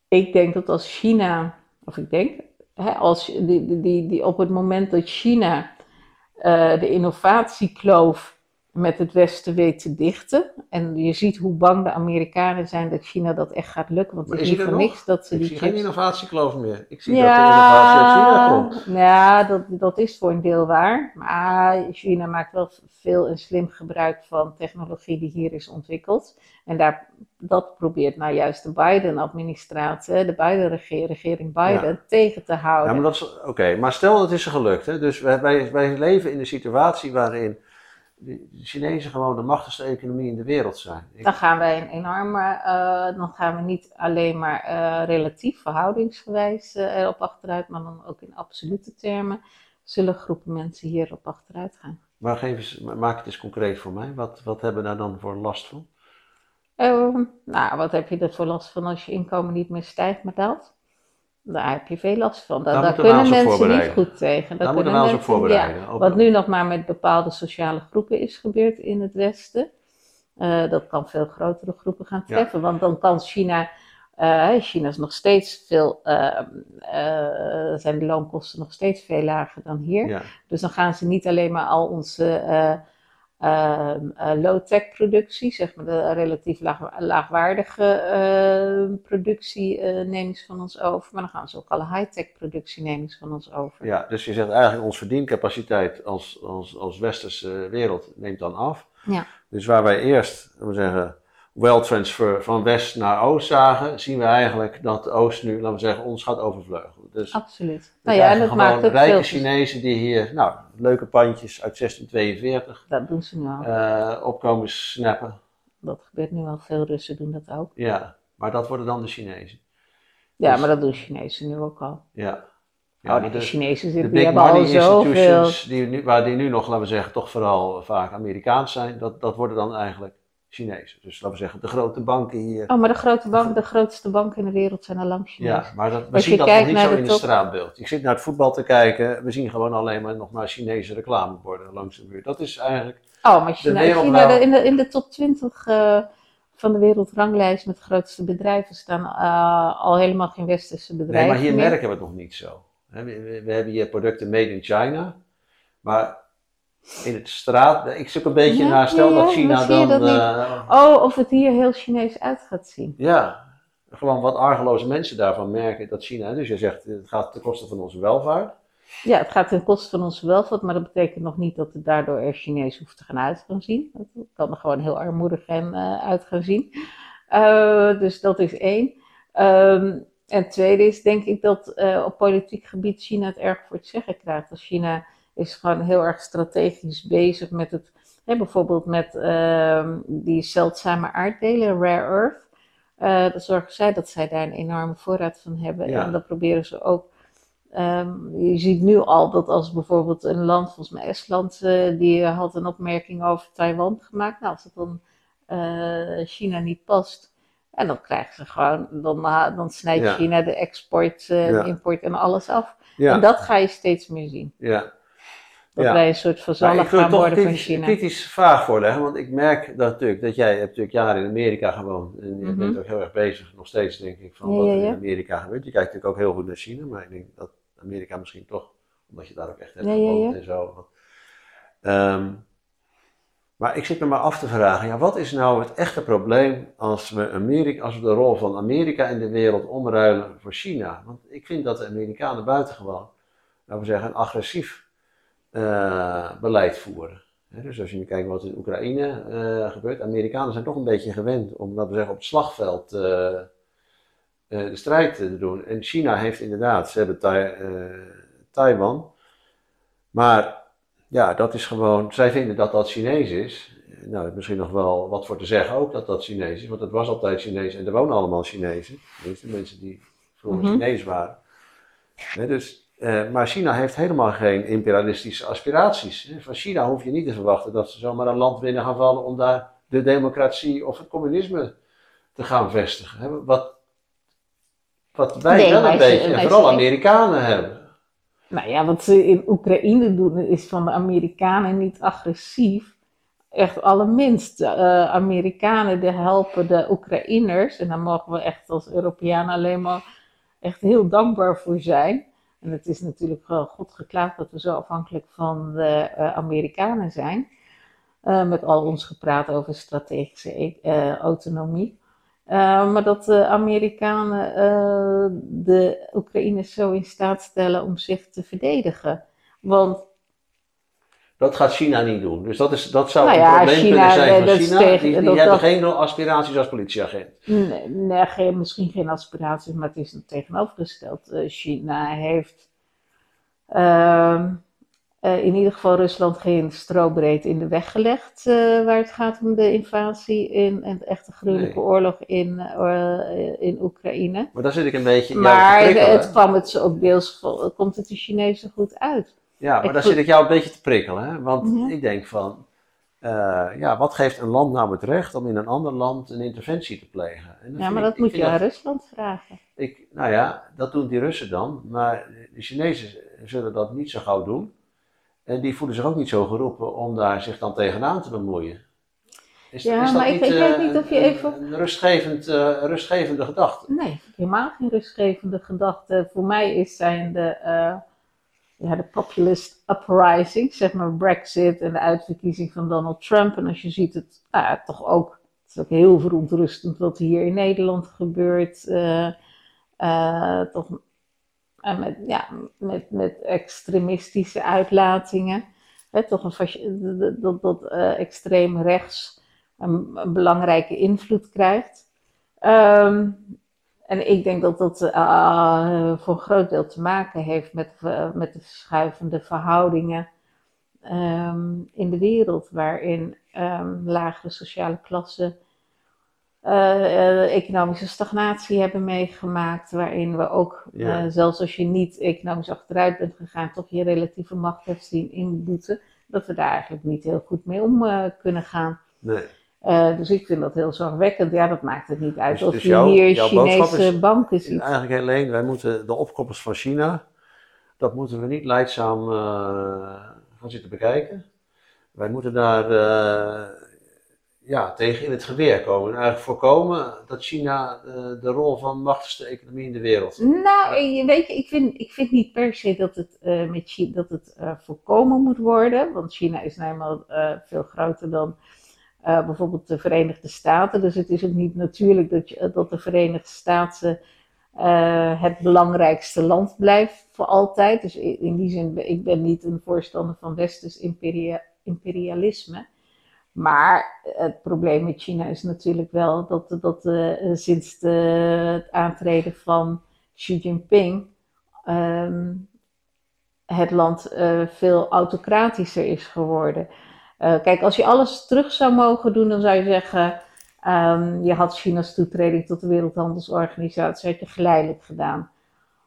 ik denk dat als China, of ik denk, hè, als die, die, die, die op het moment dat China eh, de innovatiekloof met het Westen weet te dichten. En je ziet hoe bang de Amerikanen zijn dat China dat echt gaat lukken. Want het is niet voor niks dat ze Ik die zie geen innovatiekloof meer. Ik zie dat de innovatie uit China komt. ja dat, dat is voor een deel waar. Maar China maakt wel veel en slim gebruik van technologie die hier is ontwikkeld. En daar, dat probeert nou juist de Biden-administratie, de Biden-regering, regering Biden, tegen te houden. Ja, maar dat is oké. Maar stel dat is er gelukt. Hè? Dus wij, wij, wij leven in een situatie waarin de Chinezen gewoon de machtigste economie in de wereld zijn. Ik- Dan gaan wij een enorme, eh, dan gaan we niet alleen maar eh, relatief, verhoudingsgewijs eh, erop achteruit, maar dan ook in absolute termen zullen groepen mensen hierop achteruit gaan. maar geef eens, ma- maak het eens concreet voor mij. Wat, wat hebben we daar dan voor last van? Eh, nou, wat heb je er voor last van als je inkomen niet meer stijgt, maar daalt? Daar heb je veel last van. Daar, Daar daar moeten kunnen mensen niet goed tegen. Daar moeten kunnen we ons op ja. voorbereiden. Wat nu nog maar met bepaalde sociale groepen is gebeurd in het Westen, eh, dat kan veel grotere groepen gaan Ja. treffen. Want dan kan China, eh, China is nog steeds veel, eh, zijn de loonkosten nog steeds veel lager dan hier. Ja, Dus dan gaan ze niet alleen maar al onze low-tech productie, zeg maar de relatief laag, laagwaardige eh, productie eh, nemen ze van ons over, maar dan gaan ze ook alle high-tech productie nemen ze van ons over. ja, dus je zegt eigenlijk onze verdiencapaciteit als, als, als westerse wereld neemt dan af. Ja. Dus waar wij eerst, we zeggen, wealth transfer van west naar oost zagen, zien we eigenlijk dat oost nu, laten we zeggen, ons gaat overvleugelen. Dus Absoluut. Nou ja, en dat maakt ook rijke veel. Chinezen die hier, nou, leuke pandjes uit 1642 Dat doen ze nu al. eh opkomen snappen. Dat gebeurt nu al. Veel Russen doen dat ook. Ja, maar dat worden dan de Chinezen. Ja, Dus- maar dat doen Chinezen nu ook al. Ja. oh, de de, Chinezen de zitten, big al money zoveel. institutions, die nu, waar die nu nog, laten we zeggen, toch vooral vaak Amerikaans zijn, dat, dat worden dan eigenlijk Chinezen. Dus laten we zeggen, de grote banken hier. Oh, maar de, grote bank, de grootste banken in de wereld zijn al lang Chinees. Ja, maar dat, we Als zien dat nog niet zo de in het straatbeeld. Ik zit naar het voetbal te kijken, we zien gewoon alleen maar nog maar Chinese reclameborden langs de muur. Dat is eigenlijk, Oh, maar China, wereld China de- in, de, in de top 20 eh, van de wereldranglijst met de grootste bedrijven staan eh, al helemaal geen westerse nee, bedrijven maar hier meer. merken we het nog niet zo. We, we- we hebben hier producten made in China, maar in het straat, ik zoek een beetje Ja, naar, stel ja, dat China dan... dat eh, Oh, of het hier heel Chinees uit gaat zien. Ja, gewoon wat argeloze mensen daarvan merken dat China, dus je zegt het gaat ten koste van onze welvaart. Ja, het gaat ten koste van onze welvaart, maar dat betekent nog niet dat het daardoor er Chinees hoeft te gaan uit gaan zien. Het kan er gewoon heel armoedig en, eh, uit gaan zien. Eh, dus dat is één. Ehm, en tweede is denk ik dat op politiek gebied China het erg voor het zeggen krijgt. Als China is gewoon heel erg strategisch bezig met het, hè, bijvoorbeeld met ehm, die zeldzame aarddelen, rare earth. Eh dan zorgen zij dat zij daar een enorme voorraad van hebben. Ja. En dan proberen ze ook Ehm, je ziet nu al dat als bijvoorbeeld een land, volgens mij Estland, eh, die had een opmerking over Taiwan gemaakt. Nou, als het dan eh, China niet past, en dan krijgen ze gewoon, dan, dan snijdt Ja. China de export, eh, Ja. de import en alles af. Ja, En dat ga je steeds meer zien. ja. Dat Ja. wij een soort vazallen ik wil gaan toch worden van kritisch, China. kritisch vraag voorleggen, want ik merk dat natuurlijk, dat jij hebt natuurlijk jaren in Amerika gewoond. En je Mhm. bent ook heel erg bezig, nog steeds denk ik, van Ja, wat ja, er in. Amerika gebeurt. Je kijkt natuurlijk ook heel goed naar China, maar ik denk dat Amerika misschien toch, omdat je daar ook echt hebt gewoond en zo. Ehm, maar ik zit me maar af te vragen, ja, wat is nou het echte probleem als we, Amerika, als we de rol van Amerika in de wereld omruilen voor China? Want ik vind dat de Amerikanen buitengewoon, laten we zeggen, agressief eh, beleid voeren. Dus als je nu kijkt wat in Oekraïne eh, gebeurt, Amerikanen zijn toch een beetje gewend om, laten we zeggen, op het slagveld eh, de strijd te doen. En China heeft inderdaad, ze hebben Tai- Taiwan, maar ja, dat is gewoon, zij vinden dat dat Chinees is. Nou, misschien nog wel wat voor te zeggen ook dat dat Chinees is, want het was altijd Chinees en er wonen allemaal Chinezen. Tenminste, mensen die vroeger Mhm. Chinees waren. Dus, eh, maar China heeft helemaal geen imperialistische aspiraties. Van China hoef je niet te verwachten dat ze zomaar een land binnen gaan vallen om daar de democratie of het communisme te gaan vestigen. Wat, wat wij Nee, wel een beetje, en vooral Amerikanen hebben. Nou ja, wat ze in Oekraïne doen is van de Amerikanen niet agressief. Echt allerminst. Eh Amerikanen die helpen de Oekraïners. En daar mogen we echt als Europeanen alleen maar echt heel dankbaar voor zijn. En het is natuurlijk wel God geklaagd dat we zo afhankelijk van de eh, Amerikanen zijn. Uh, met al ons gepraat over strategische uh, autonomie. Maar dat de Amerikanen de Oekraïners zo in staat stellen om zich te verdedigen. Want dat gaat China niet doen. Dus dat, is, dat zou nou ja, een probleem China, kunnen zijn van China. Tegen, die, die hebben geen aspiraties als politieagent. Nee, nee geen, misschien geen aspiraties, maar het is tegenovergesteld. Uh, China heeft uh, uh, in ieder geval Rusland geen strobreed in de weg gelegd uh, waar het gaat om de invasie in, en de echte gruwelijke nee. oorlog in, in Oekraïne. Maar daar zit ik een beetje in Maar het kwam het ook deels, komt het de Chinezen goed uit. Ja, maar daar zit ik jou een beetje te prikkelen. Hè? Want ik denk van, uh, ja, wat geeft een land nou het recht om in een ander land een interventie te plegen? ja, maar dat moet je aan Rusland vragen. Ik, nou ja, dat doen die Russen dan. Maar de Chinezen zullen dat niet zo gauw doen. En die voelen zich ook niet zo geroepen om daar zich dan tegenaan te bemoeien. Is, ja, is dat maar niet, ik weet uh, niet of je even... Een rustgevend, uh, rustgevende gedachte? Nee, helemaal geen rustgevende gedachte. Voor mij is zijn de ja, de populist uprising, zeg maar Brexit en de uitverkiezing van Donald Trump. En als je ziet het, nou ja, toch ook, het is ook heel verontrustend wat hier in Nederland gebeurt. Uh, uh, toch en met, ja, met, met extremistische uitlatingen. Toch een dat, dat extreem rechts een, belangrijke invloed krijgt. Um, en ik denk dat dat uh, voor een groot deel te maken heeft met, uh, met de verschuivende verhoudingen um, in de wereld, waarin um, lagere sociale klassen uh, economische stagnatie hebben meegemaakt, waarin we ook, ja. zelfs als je niet economisch achteruit bent gegaan, toch je relatieve macht hebt zien inboeten, dat we daar eigenlijk niet heel goed mee om kunnen gaan. Nee. Uh, dus ik vind dat heel zorgwekkend. Ja, dat maakt het niet uit dus, of dus je hier Chinese is, banken ziet. Eigenlijk heel alleen, wij moeten de opkoppers van China, dat moeten we niet leidzaam uh, gaan zitten bekijken. Wij moeten daar uh, ja, tegen in het geweer komen. En eigenlijk voorkomen dat China de rol van machtigste economie in de wereld. Nou, weet je, ik vind, ik vind niet per se dat het, met China, dat het voorkomen moet worden. Want China is nou veel groter dan uh, bijvoorbeeld de Verenigde Staten. Dus het is ook niet natuurlijk dat, je, dat de Verenigde Staten uh, het belangrijkste land blijft voor altijd. Dus in die zin, ik ben niet een voorstander van westers imperia, imperialisme. Maar het probleem met China is natuurlijk wel dat, dat uh, sinds het aantreden van Xi Jinping um, het land veel autocratischer is geworden. Uh, kijk, als je alles terug zou mogen doen, dan zou je zeggen, um, je had China's toetreding tot de Wereldhandelsorganisatie, had je geleidelijk gedaan.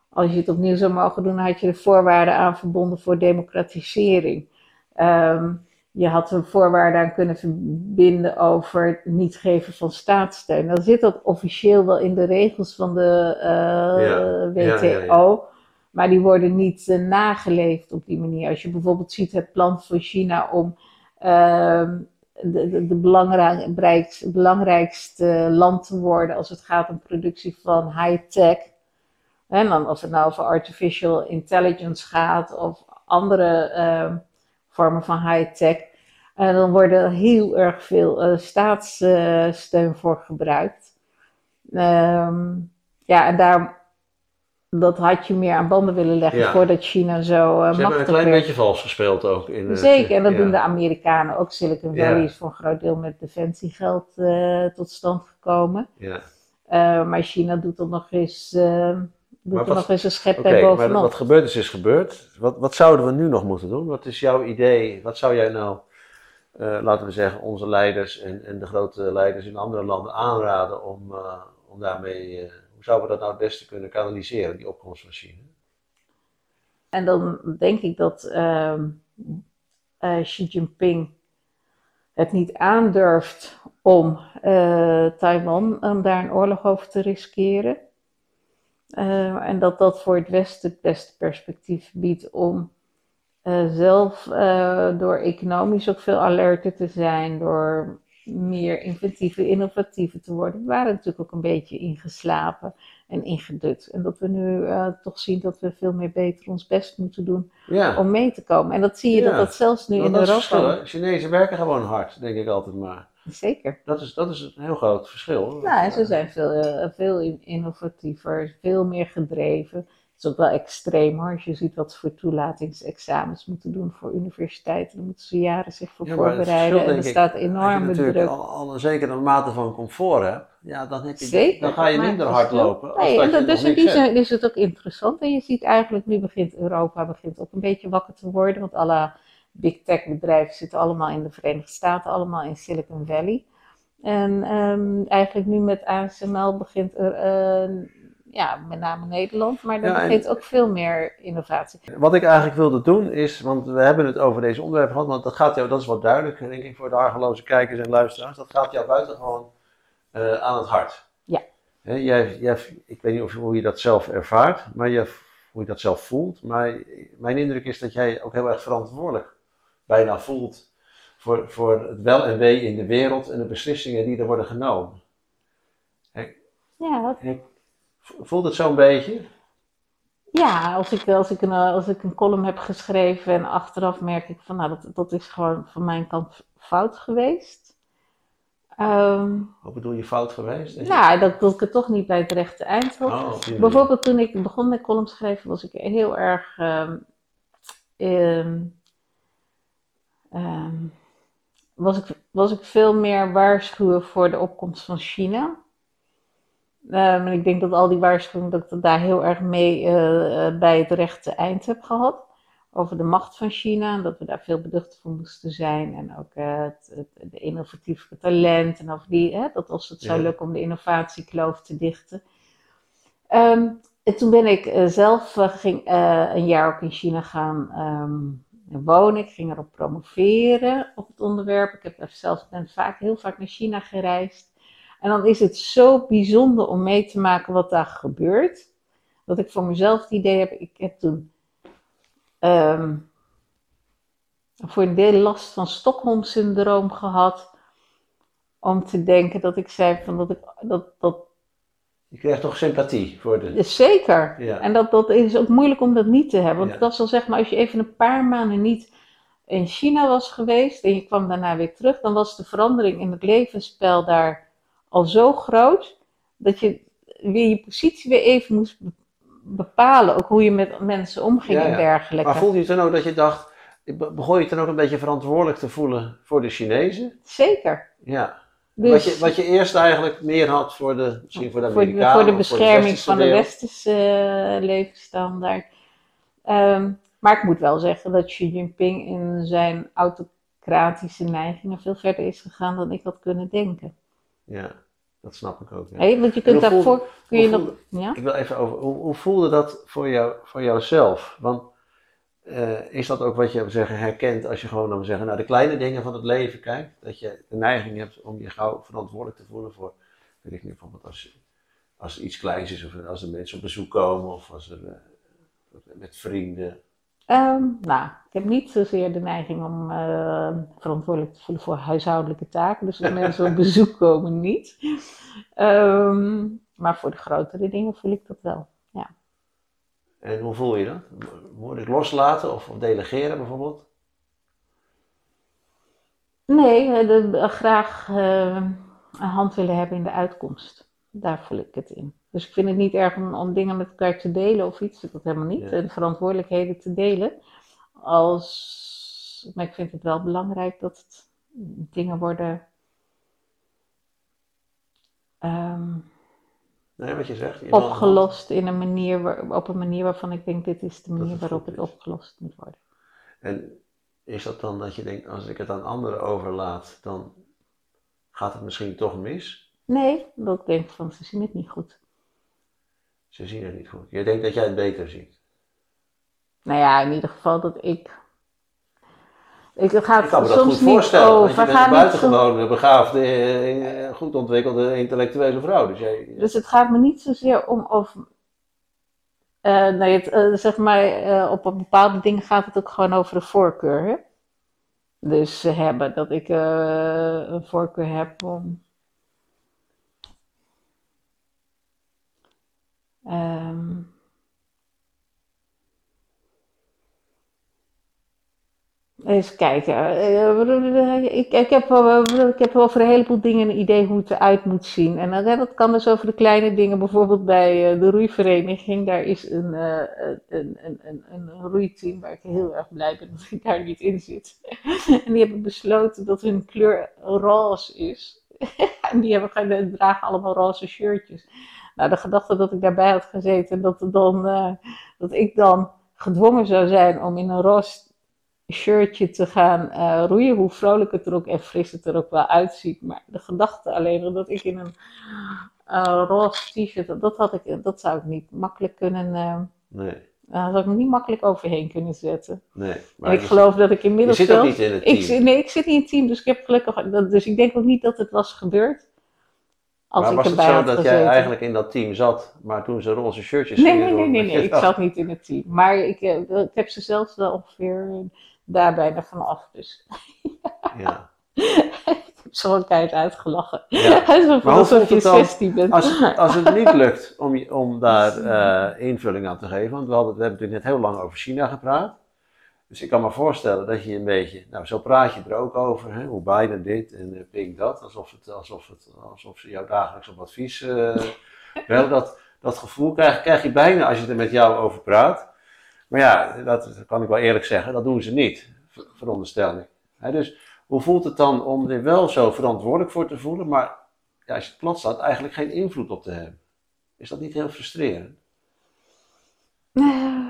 Als je het opnieuw zou mogen doen, had je de voorwaarden aan verbonden voor democratisering. Um, je had er voorwaarden aan kunnen verbinden over het niet geven van staatssteun. Dan zit dat officieel wel in de regels van de uh, ja, WTO. Ja, ja, maar die worden niet uh, nageleefd op die manier. Als je bijvoorbeeld ziet het plan van China om Ehm, de, de, de belangrijkste, belangrijkste land te worden als het gaat om productie van high-tech. En dan of het nou over artificial intelligence gaat of andere uh, vormen van high-tech. En dan wordt er heel erg veel uh, staatssteun voor gebruikt. Um, ja, en daar dat had je meer aan banden willen leggen voordat China zo uh, Ze hebben een klein beetje vals gespeeld ook. In Zeker, en dat doen de Amerikanen ook. Silicon Valley is voor een groot deel met defensiegeld uh, tot stand gekomen. Ja. Uh, maar China doet er nog eens, doet er nog eens een schep okay, bovenop. Maar wat gebeurd is, is gebeurd. Wat, wat zouden we nu nog moeten doen? Wat is jouw idee? Wat zou jij nou, laten we zeggen, onze leiders en, en de grote leiders in andere landen aanraden om, om daarmee zouden we dat nou het beste kunnen kanaliseren, die opkomst van China? En dan denk ik dat uh, uh, Xi Jinping het niet aandurft om uh, Taiwan, om daar een oorlog over te riskeren. Uh, en dat dat voor het Westen het beste perspectief biedt om zelf door economisch ook veel alerter te zijn, door meer inventieve, innovatieve te worden. We waren natuurlijk ook een beetje ingeslapen. en ingedut. En dat we nu eh, toch zien dat we veel meer beter ons best moeten doen Ja. om mee te komen. En dat zie je Ja. dat dat zelfs nu in dat het Europa... Chinezen werken gewoon hard, denk ik altijd maar. Zeker. Dat is, dat is een heel groot verschil. Nou, en ze zijn veel, eh, veel in- innovatiever, veel meer gedreven. Is ook wel extreem hoor, als je ziet wat ze voor toelatingsexamens moeten doen voor universiteiten. Daar moeten ze jaren zich voor Ja, voorbereiden verschil, en er ik, staat enorme druk. al, al een zekere mate van comfort hebt, ja, dan, heb je, Zeker. dan ga je minder hard lopen. Nee, dat en dus in die zin is het ook interessant. En je ziet eigenlijk, nu begint Europa begint ook een beetje wakker te worden. Want alle big tech bedrijven zitten allemaal in de Verenigde Staten, allemaal in Silicon Valley. En ehm, eigenlijk nu met ASML begint er, eh, ja, met name Nederland, maar er Ja, begint ook veel meer innovatie. Wat ik eigenlijk wilde doen is, want we hebben het over deze onderwerpen gehad, want dat gaat jou, dat is wat duidelijk, denk ik, voor de argeloze kijkers en luisteraars, dat gaat jou buitengewoon eh aan het hart. Ja. Jij, jij, ik weet niet of, hoe je dat zelf ervaart, maar je, hoe je dat zelf voelt, maar mijn indruk is dat jij ook heel erg verantwoordelijk bijna voelt voor, voor het wel en wee in de wereld en de beslissingen die er worden genomen. Ja, Voelt het zo'n beetje? Ja, als ik, als, ik een, eh, als ik een column heb geschreven en achteraf merk ik van, nou, dat, dat is gewoon van mijn kant fout geweest. Ehm, Wat bedoel je fout geweest? Nou, dat, dat ik het toch niet bij het rechte eind had. Oh. Bijvoorbeeld toen ik begon met columns schrijven, was ik heel erg ehm, ehm, was, ik, was ik veel meer waarschuwen voor de opkomst van China. Ehm, en ik denk dat al die waarschuwingen, dat ik daar heel erg mee eh, eh, bij het rechte eind heb gehad. Over de macht van China en dat we daar veel beducht voor moesten zijn. En ook eh, het, het, de innovatieve talent en over die, hè, dat als het zou lukken om de innovatiekloof te dichten. Ehm, en toen ben ik zelf ging, een jaar ook in China gaan ehm, wonen. Ik ging erop promoveren op het onderwerp. Ik heb zelf, ben vaak, heel vaak naar China gereisd. En dan is het zo bijzonder om mee te maken wat daar gebeurt. Dat ik voor mezelf het idee heb, ik heb toen ehm, voor een deel last van Stockholm-syndroom gehad. Om te denken dat ik zei van dat ik dat, dat Je krijgt toch sympathie voor de... zeker. Ja. En dat, dat is ook moeilijk om dat niet te hebben. Want Ja. dat is al zeg maar, als je even een paar maanden niet in China was geweest en je kwam daarna weer terug, dan was de verandering in het levensspel daar al zo groot dat je weer je positie weer even moest be- bepalen. Ook hoe je met mensen omging Ja, en ja. dergelijke. Maar voelde je dan ook dat je dacht, be- begon je dan ook een beetje verantwoordelijk te voelen voor de Chinezen? Zeker. Ja. Dus wat, je, wat je eerst eigenlijk meer had voor de, misschien voor de voor, de, Amerikanen. voor de bescherming van de westerse eh, levensstandaard. Ehm, maar ik moet wel zeggen dat Xi Jinping in zijn autocratische neigingen veel verder is gegaan dan ik had kunnen denken. Ja, dat snap ik ook. ja. Hé, want je kunt voelde- daarvoor, kun je nog, ja? Ik wil even over, hoe, hoe voelde dat voor, jou, voor jouzelf? Want eh, is dat ook wat je zeggen, herkent als je gewoon dan zeggen, naar de kleine dingen van het leven kijkt? Dat je de neiging hebt om je gauw verantwoordelijk te voelen voor, weet ik niet, bijvoorbeeld als, als er iets kleins is of als er mensen op bezoek komen of als er eh, met vrienden. Ehm, nou, ik heb niet zozeer de neiging om eh, verantwoordelijk te voelen voor huishoudelijke taken. Dus als mensen op bezoek komen, niet. Ehm, maar voor de grotere dingen voel ik dat wel. En hoe voel je dat? Moet ik loslaten of, of delegeren bijvoorbeeld? Nee, de- eh, graag eh, een hand willen hebben in de uitkomst. Daar voel ik het in. Dus ik vind het niet erg om, om dingen met elkaar te delen of iets. Dat helemaal niet. Ja. En verantwoordelijkheden te delen. Als, maar ik vind het wel belangrijk dat het dingen worden. ehm, Nee, wat je zegt. je opgelost in een manier waar- op een manier waarvan ik denk dit is de manier het waarop het opgelost moet worden. En is dat dan dat je denkt, als ik het aan anderen overlaat, dan gaat het misschien toch mis? Nee, dat ik denk van ze zien het niet goed. Ze zien het niet goed. Je denkt dat jij het beter ziet. Nou ja, in ieder geval dat ik. Ik ga Ik kan me dat soms goed niet voorstellen, over. want je bent ga een zo- buitengewoon begaafde, eh, goed ontwikkelde intellectuele vrouw. Dus jij, Dus het gaat me niet zozeer om of. eh, nee, het, eh, zeg maar, eh, op een bepaalde dingen gaat het ook gewoon over de voorkeur. Hè? Dus eh, hebben dat ik eh, een voorkeur heb om. nee, wat je zegt. je wil een hand- op een bepaalde dingen gaat het ook gewoon over de voorkeur. Hè? Dus hebben dat ik eh, een voorkeur heb om. Ja, Ehm, Eens kijken. Eh, Ik, ik, heb, wel- ik heb een heleboel dingen een idee hoe het eruit moet zien. En dat kan dus over de kleine dingen. Bijvoorbeeld bij eh, de roeivereniging. Daar is een, eh, een, een, een, een roeiteam waar ik heel erg blij ben dat ik daar niet in zit. En die hebben besloten dat hun kleur roze is. En die hebben, dragen allemaal roze shirtjes. Nou, de gedachte dat ik daarbij had gezeten en dat, dan, eh, dat ik dan gedwongen zou zijn om in een roze shirtje te gaan eh, roeien, hoe vrolijk het er ook en fris het er ook wel uitziet. Maar de gedachte alleen al dat ik in een eh, roze t-shirt, dat, dat, had ik, dat zou ik niet makkelijk kunnen, Nee, daar zou ik me niet makkelijk overheen kunnen zetten. nee. En ik je, geloof dat ik je inmiddels zit ook niet in het team. ik, zit- nee, ik zit niet in het team, dus ik heb gelukkig. dat- Dus ik denk ook niet dat het was gebeurd. Als maar ik was het zo dat jij eigenlijk in dat team zat, maar toen ze roze shirtjes Nee, nee, nee, nee, nee. Ik zat niet in het team. Maar ik, eh, ik heb ze zelfs wel ongeveer eh, daar bijna vanaf. Dus Ja. ik heb ze gewoon keihard uitgelachen. Ja. Maar hoe alsof voelt je het dan 16 bent. Als, als het niet lukt om, om daar eh, invulling aan te geven, want we, hadden, we hebben natuurlijk net heel lang over China gepraat. Dus ik kan me voorstellen dat je een beetje, nou zo praat je er ook over, hè, hoe Biden dit en eh, Pink dat, alsof, het, alsof, het, alsof ze jou dagelijks op advies eh wel dat, dat gevoel krijg, krijg je bijna als je er met jou over praat. Maar ja, dat kan ik wel eerlijk zeggen, dat doen ze niet, ver- veronderstel ik. Hè, dus hoe voelt het dan om er wel zo verantwoordelijk voor te voelen, maar ja, als je het plat staat, eigenlijk geen invloed op te hebben? Is dat niet heel frustrerend? Eh,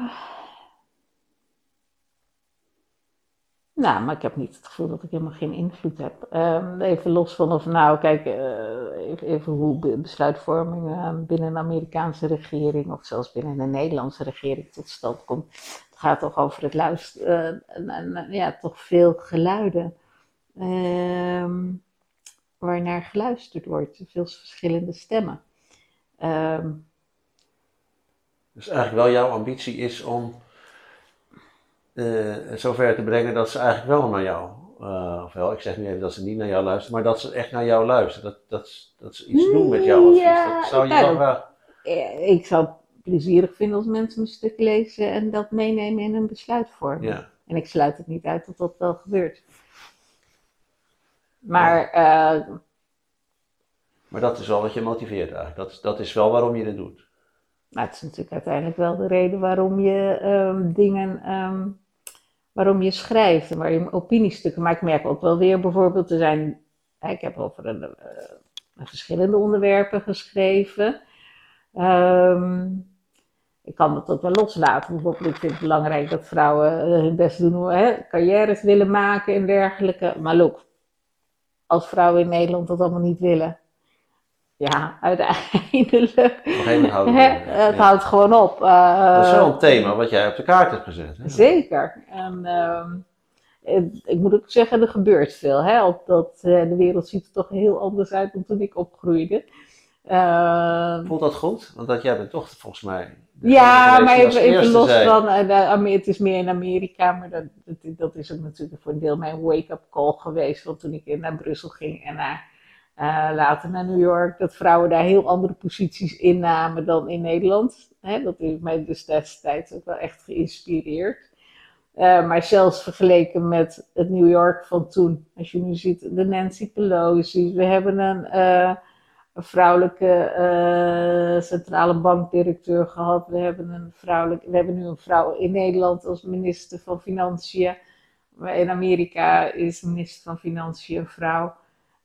Nou, maar ik heb niet het gevoel dat ik helemaal geen invloed heb. Ehm, even los van of nou, kijk, eh, even, hoe be- besluitvorming eh, binnen een Amerikaanse regering of zelfs binnen een Nederlandse regering tot stand komt. Het gaat toch over het luisteren, en, en, ja, toch veel geluiden ehm, waarnaar geluisterd wordt, veel verschillende stemmen. Ehm, Dus eigenlijk wel jouw ambitie is om eh, het zover te brengen dat ze eigenlijk wel naar jou, uh, ofwel ik zeg nu even dat ze niet naar jou luisteren, maar dat ze echt naar jou luisteren. Dat, dat, dat ze iets doen met advies. Ja, dat zou je ja, wel graag... Eh, Ik zou het plezierig vinden als mensen mijn stuk lezen en dat meenemen in een besluitvorming. Ja. En ik sluit het niet uit dat dat wel gebeurt. Maar eh, Maar dat is wel wat je motiveert eigenlijk. Dat, is- dat is wel waarom je het doet. nou, het is natuurlijk uiteindelijk wel de reden waarom je ehm, dingen, ehm, waarom je schrijft en waar je opiniestukken. Maar ik merk ook wel weer bijvoorbeeld, er zijn, ik heb over een, eh, verschillende onderwerpen geschreven. Ehm, ik kan het ook wel loslaten. Bijvoorbeeld, ik vind het belangrijk dat vrouwen eh, hun best doen, hè, carrières willen maken en dergelijke. Maar look, als vrouwen in Nederland dat allemaal niet willen, ja, uiteindelijk. Op Hè, er, het ja. houdt gewoon op. Eh, Dat is wel een thema wat jij op de kaart hebt gezet. Hè? Zeker. En ehm, het- ik moet ook zeggen, er gebeurt veel. Hè? Op dat, eh, de wereld ziet er toch heel anders uit dan toen ik opgroeide. Ehm, Voelt dat goed? Want dat, jij bent toch volgens mij... ja, maar even, los van, eh, het is meer in Amerika, maar dat, dat, dat is ook natuurlijk voor een deel mijn wake-up call geweest. Want toen ik naar Brussel ging en naar, eh, later naar New York, dat vrouwen daar heel andere posities innamen dan in Nederland. Dat heeft mij dus destijds ook wel echt geïnspireerd. Eh, maar zelfs vergeleken met het New York van toen, als je nu ziet de Nancy Pelosi, we hebben een, eh, vrouwelijke centrale bankdirecteur gehad, we hebben, een vrouwelijk, we hebben nu een vrouw in Nederland als minister van Financiën, in Amerika is minister van Financiën een vrouw.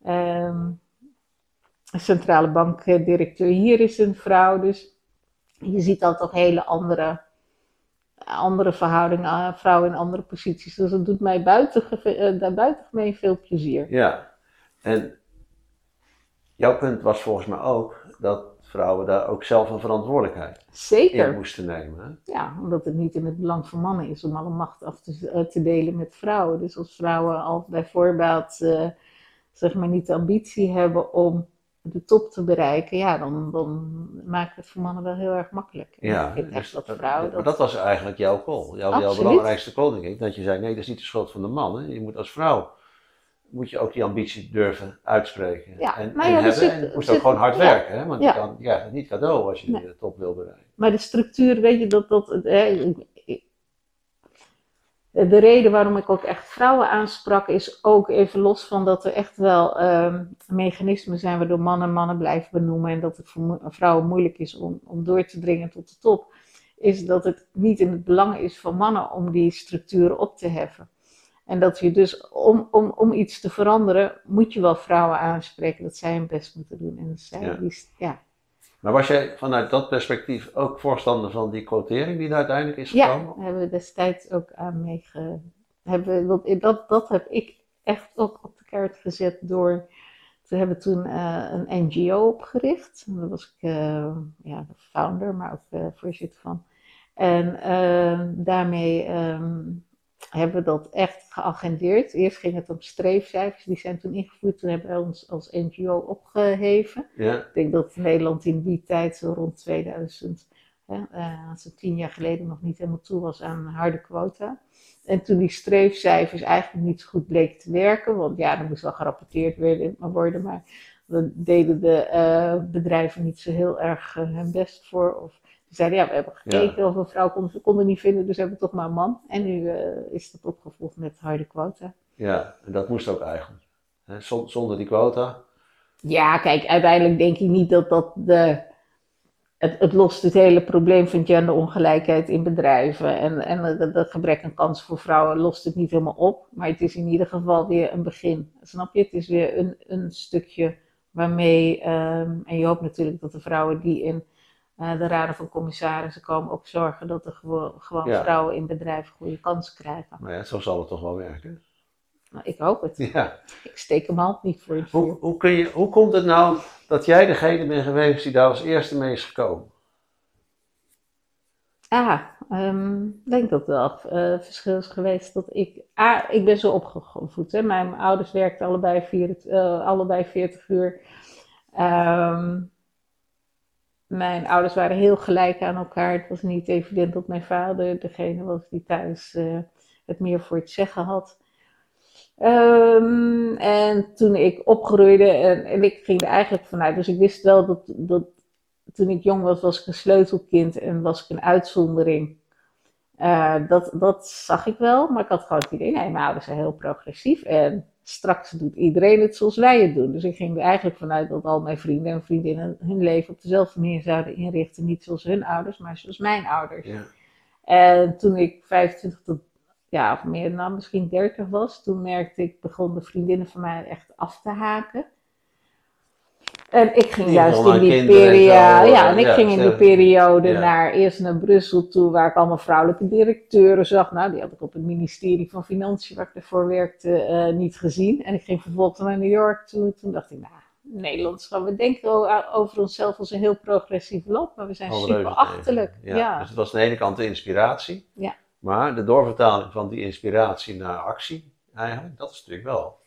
Een centrale bankdirecteur hier is een vrouw, dus je ziet dan toch hele andere andere verhoudingen, eh, vrouwen in andere posities. Dus dat doet mij buiten, uh, buitengemeen veel plezier. Ja, en jouw punt was volgens mij ook dat vrouwen daar ook zelf een verantwoordelijkheid in Zeker. moesten nemen. Hè? Ja, omdat het niet in het belang van mannen is om alle macht af te, uh, te delen met vrouwen. Dus als vrouwen al bijvoorbeeld uh, zeg maar niet de ambitie hebben om de top te bereiken, ja, dan, dan maakt het voor mannen wel heel erg makkelijk. En Ja, ik dus echt dat maar dat... was eigenlijk jouw call, jouw, jouw belangrijkste call, denk ik. Dat je zei, nee, dat is niet de schuld van de man. Hè. Je moet als vrouw moet je ook die ambitie durven uitspreken. Ja, en, nou en ja, er hebben. zit- en je moest ook gewoon hard ja. werken, hè? want Ja. je, kan, het niet cadeau als je Nee. de top wil bereiken. Maar de structuur, weet je, dat, dat, ik- de reden waarom ik ook echt vrouwen aansprak, is ook even los van dat er echt wel ehm, mechanismen zijn waardoor mannen mannen blijven benoemen en dat het voor vrouwen moeilijk is om, om door te dringen tot de top, is dat het niet in het belang is van mannen om die structuren op te heffen. En dat je dus, om, om, om iets te veranderen, moet je wel vrouwen aanspreken dat zij hun best moeten doen. En zij, Ja. die, ja, Maar was jij vanuit dat perspectief ook voorstander van die quotering die er uiteindelijk is Ja, gekomen? daar hebben we destijds ook aan meege... Hebben, dat, dat, dat heb ik echt ook op de kaart gezet door... We hebben toen eh, een NGO opgericht. Daar was ik eh, ja, de founder, maar ook eh, voorzitter van. En eh, daarmee ehm, hebben we dat echt geagendeerd. Eerst ging het om streefcijfers, die zijn toen ingevoerd. Toen hebben we ons als NGO opgeheven. Ja, Ik denk dat Nederland in die tijd, zo rond 2000, hè, eh, als het tien jaar geleden nog niet helemaal toe was aan harde quota. En toen die streefcijfers eigenlijk niet zo goed bleken te werken, want ja, er moest wel gerapporteerd worden, maar worden, maar dan deden de eh, bedrijven niet zo heel erg eh, hun best voor. Of ze zeiden, ja, we hebben gekeken of een vrouw konden, we konden niet vinden, dus we hebben toch maar een man. En nu eh, is dat opgevolgd met harde quota. ja, en dat moest ook eigenlijk. Hè, zon- Zonder die quota. Ja, kijk, uiteindelijk denk ik niet dat dat de. Het, het lost het hele probleem van genderongelijkheid in bedrijven. En, en het gebrek aan kansen voor vrouwen lost het niet helemaal op. Maar het is in ieder geval weer een begin. Snap je? Het is weer een, een stukje waarmee. ehm, en je hoopt natuurlijk dat de vrouwen die in eh, de raden van commissarissen komen ook zorgen dat er gewoon, gewoon Ja. vrouwen in bedrijven goede kansen krijgen. Maar ja, zo zal het toch wel werken. Nou, ik hoop het. Ja. Ik steek mijn hand niet voor het. Hoe, hoe, kun je, hoe komt het nou dat jij degene bent geweest die daar als eerste mee is gekomen? Ah, ehm, ik denk dat wel eh verschil is geweest dat ik... Ah, ik ben zo opgevoed. Hè. Mijn ouders werkten allebei, vier, eh, allebei 40 uur. Ehm, mijn ouders waren heel gelijk aan elkaar. Het was niet evident dat mijn vader degene was die thuis eh, het meer voor het zeggen had. Ehm, en toen ik opgroeide, en, ik ging er eigenlijk vanuit, dus ik wist wel dat, dat toen ik jong was, was ik een sleutelkind en was ik een uitzondering. Eh, dat, dat zag ik wel, maar ik had gewoon het idee, nee, mijn ouders zijn heel progressief en straks doet iedereen het zoals wij het doen. Dus ik ging er eigenlijk vanuit dat al mijn vrienden en vriendinnen hun leven op dezelfde manier zouden inrichten. Niet zoals hun ouders, maar zoals mijn ouders. Ja. En toen ik 25 tot, ja, of meer dan misschien 30 was, toen merkte ik, begonnen vriendinnen van mij echt af te haken. En ik ging Die juist in die periode, ja, en ik ja, ging in die periode ja. naar, eerst naar Brussel toe, waar ik allemaal vrouwelijke directeuren zag. Nou, die had ik op het ministerie van Financiën, waar ik ervoor werkte, eh, niet gezien. En ik ging vervolgens naar New York toe. Toen dacht ik, nou, Nederland, is gewoon- we denken over onszelf als een heel progressief land, maar we zijn super achterlijk. Ja. Dus het was aan de ene kant de inspiratie. Ja. Maar de doorvertaling van die inspiratie naar actie, eigenlijk, dat is natuurlijk wel.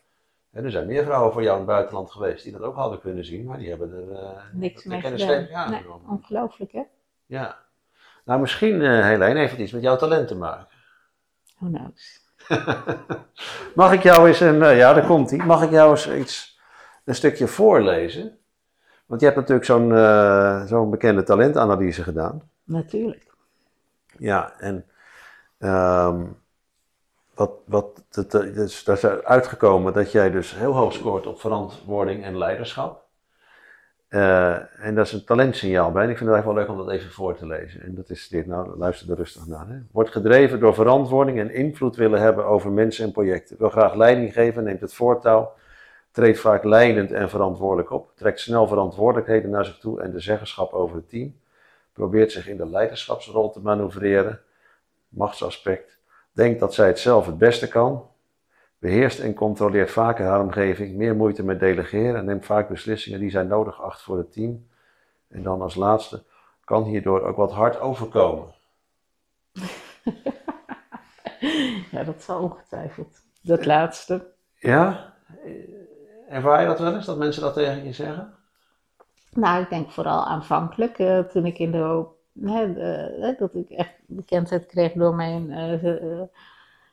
Hè, er zijn meer vrouwen voor jou in het buitenland geweest die dat ook hadden kunnen zien, maar die hebben er eh, Niks mee gedaan. Nee, aangenomen. ongelooflijk, hè? Ja. Nou, misschien, eh Helene, heeft het iets met jouw talent te maken. Who knows? Mag ik jou eens een, eh, ja, daar komt hij. Mag ik jou eens iets, een stukje voorlezen? Want je hebt natuurlijk zo'n eh, zo'n bekende talentanalyse gedaan. Natuurlijk. Ja, en ehm, wat, wat, het, eh, dus, daar is uitgekomen dat jij dus heel hoog scoort op verantwoording en leiderschap. Eh, en dat is een talentsignaal bij. En ik vind het eigenlijk wel leuk om dat even voor te lezen. En dat is dit, nou luister er rustig naar. Hè. Wordt gedreven door verantwoording en invloed willen hebben over mensen en projecten. Wil graag leiding geven, neemt het voortouw. Treedt vaak leidend en verantwoordelijk op. Trekt snel verantwoordelijkheden naar zich toe en de zeggenschap over het team. Probeert zich in de leiderschapsrol te manoeuvreren. Machtsaspect. Denkt dat zij het zelf het beste kan. Beheerst en controleert vaker haar omgeving. Meer moeite met delegeren en neemt vaak beslissingen die zij nodig acht voor het team. En dan als laatste. Kan hierdoor ook wat hard overkomen. Ja, dat zal ongetwijfeld. Dat laatste. Ja? Ervaar je dat wel eens, dat mensen dat tegen je zeggen? Nou, ik denk vooral aanvankelijk, eh, toen ik in de hoop, hè, hè, dat ik echt bekendheid kreeg door mijn eh, eh,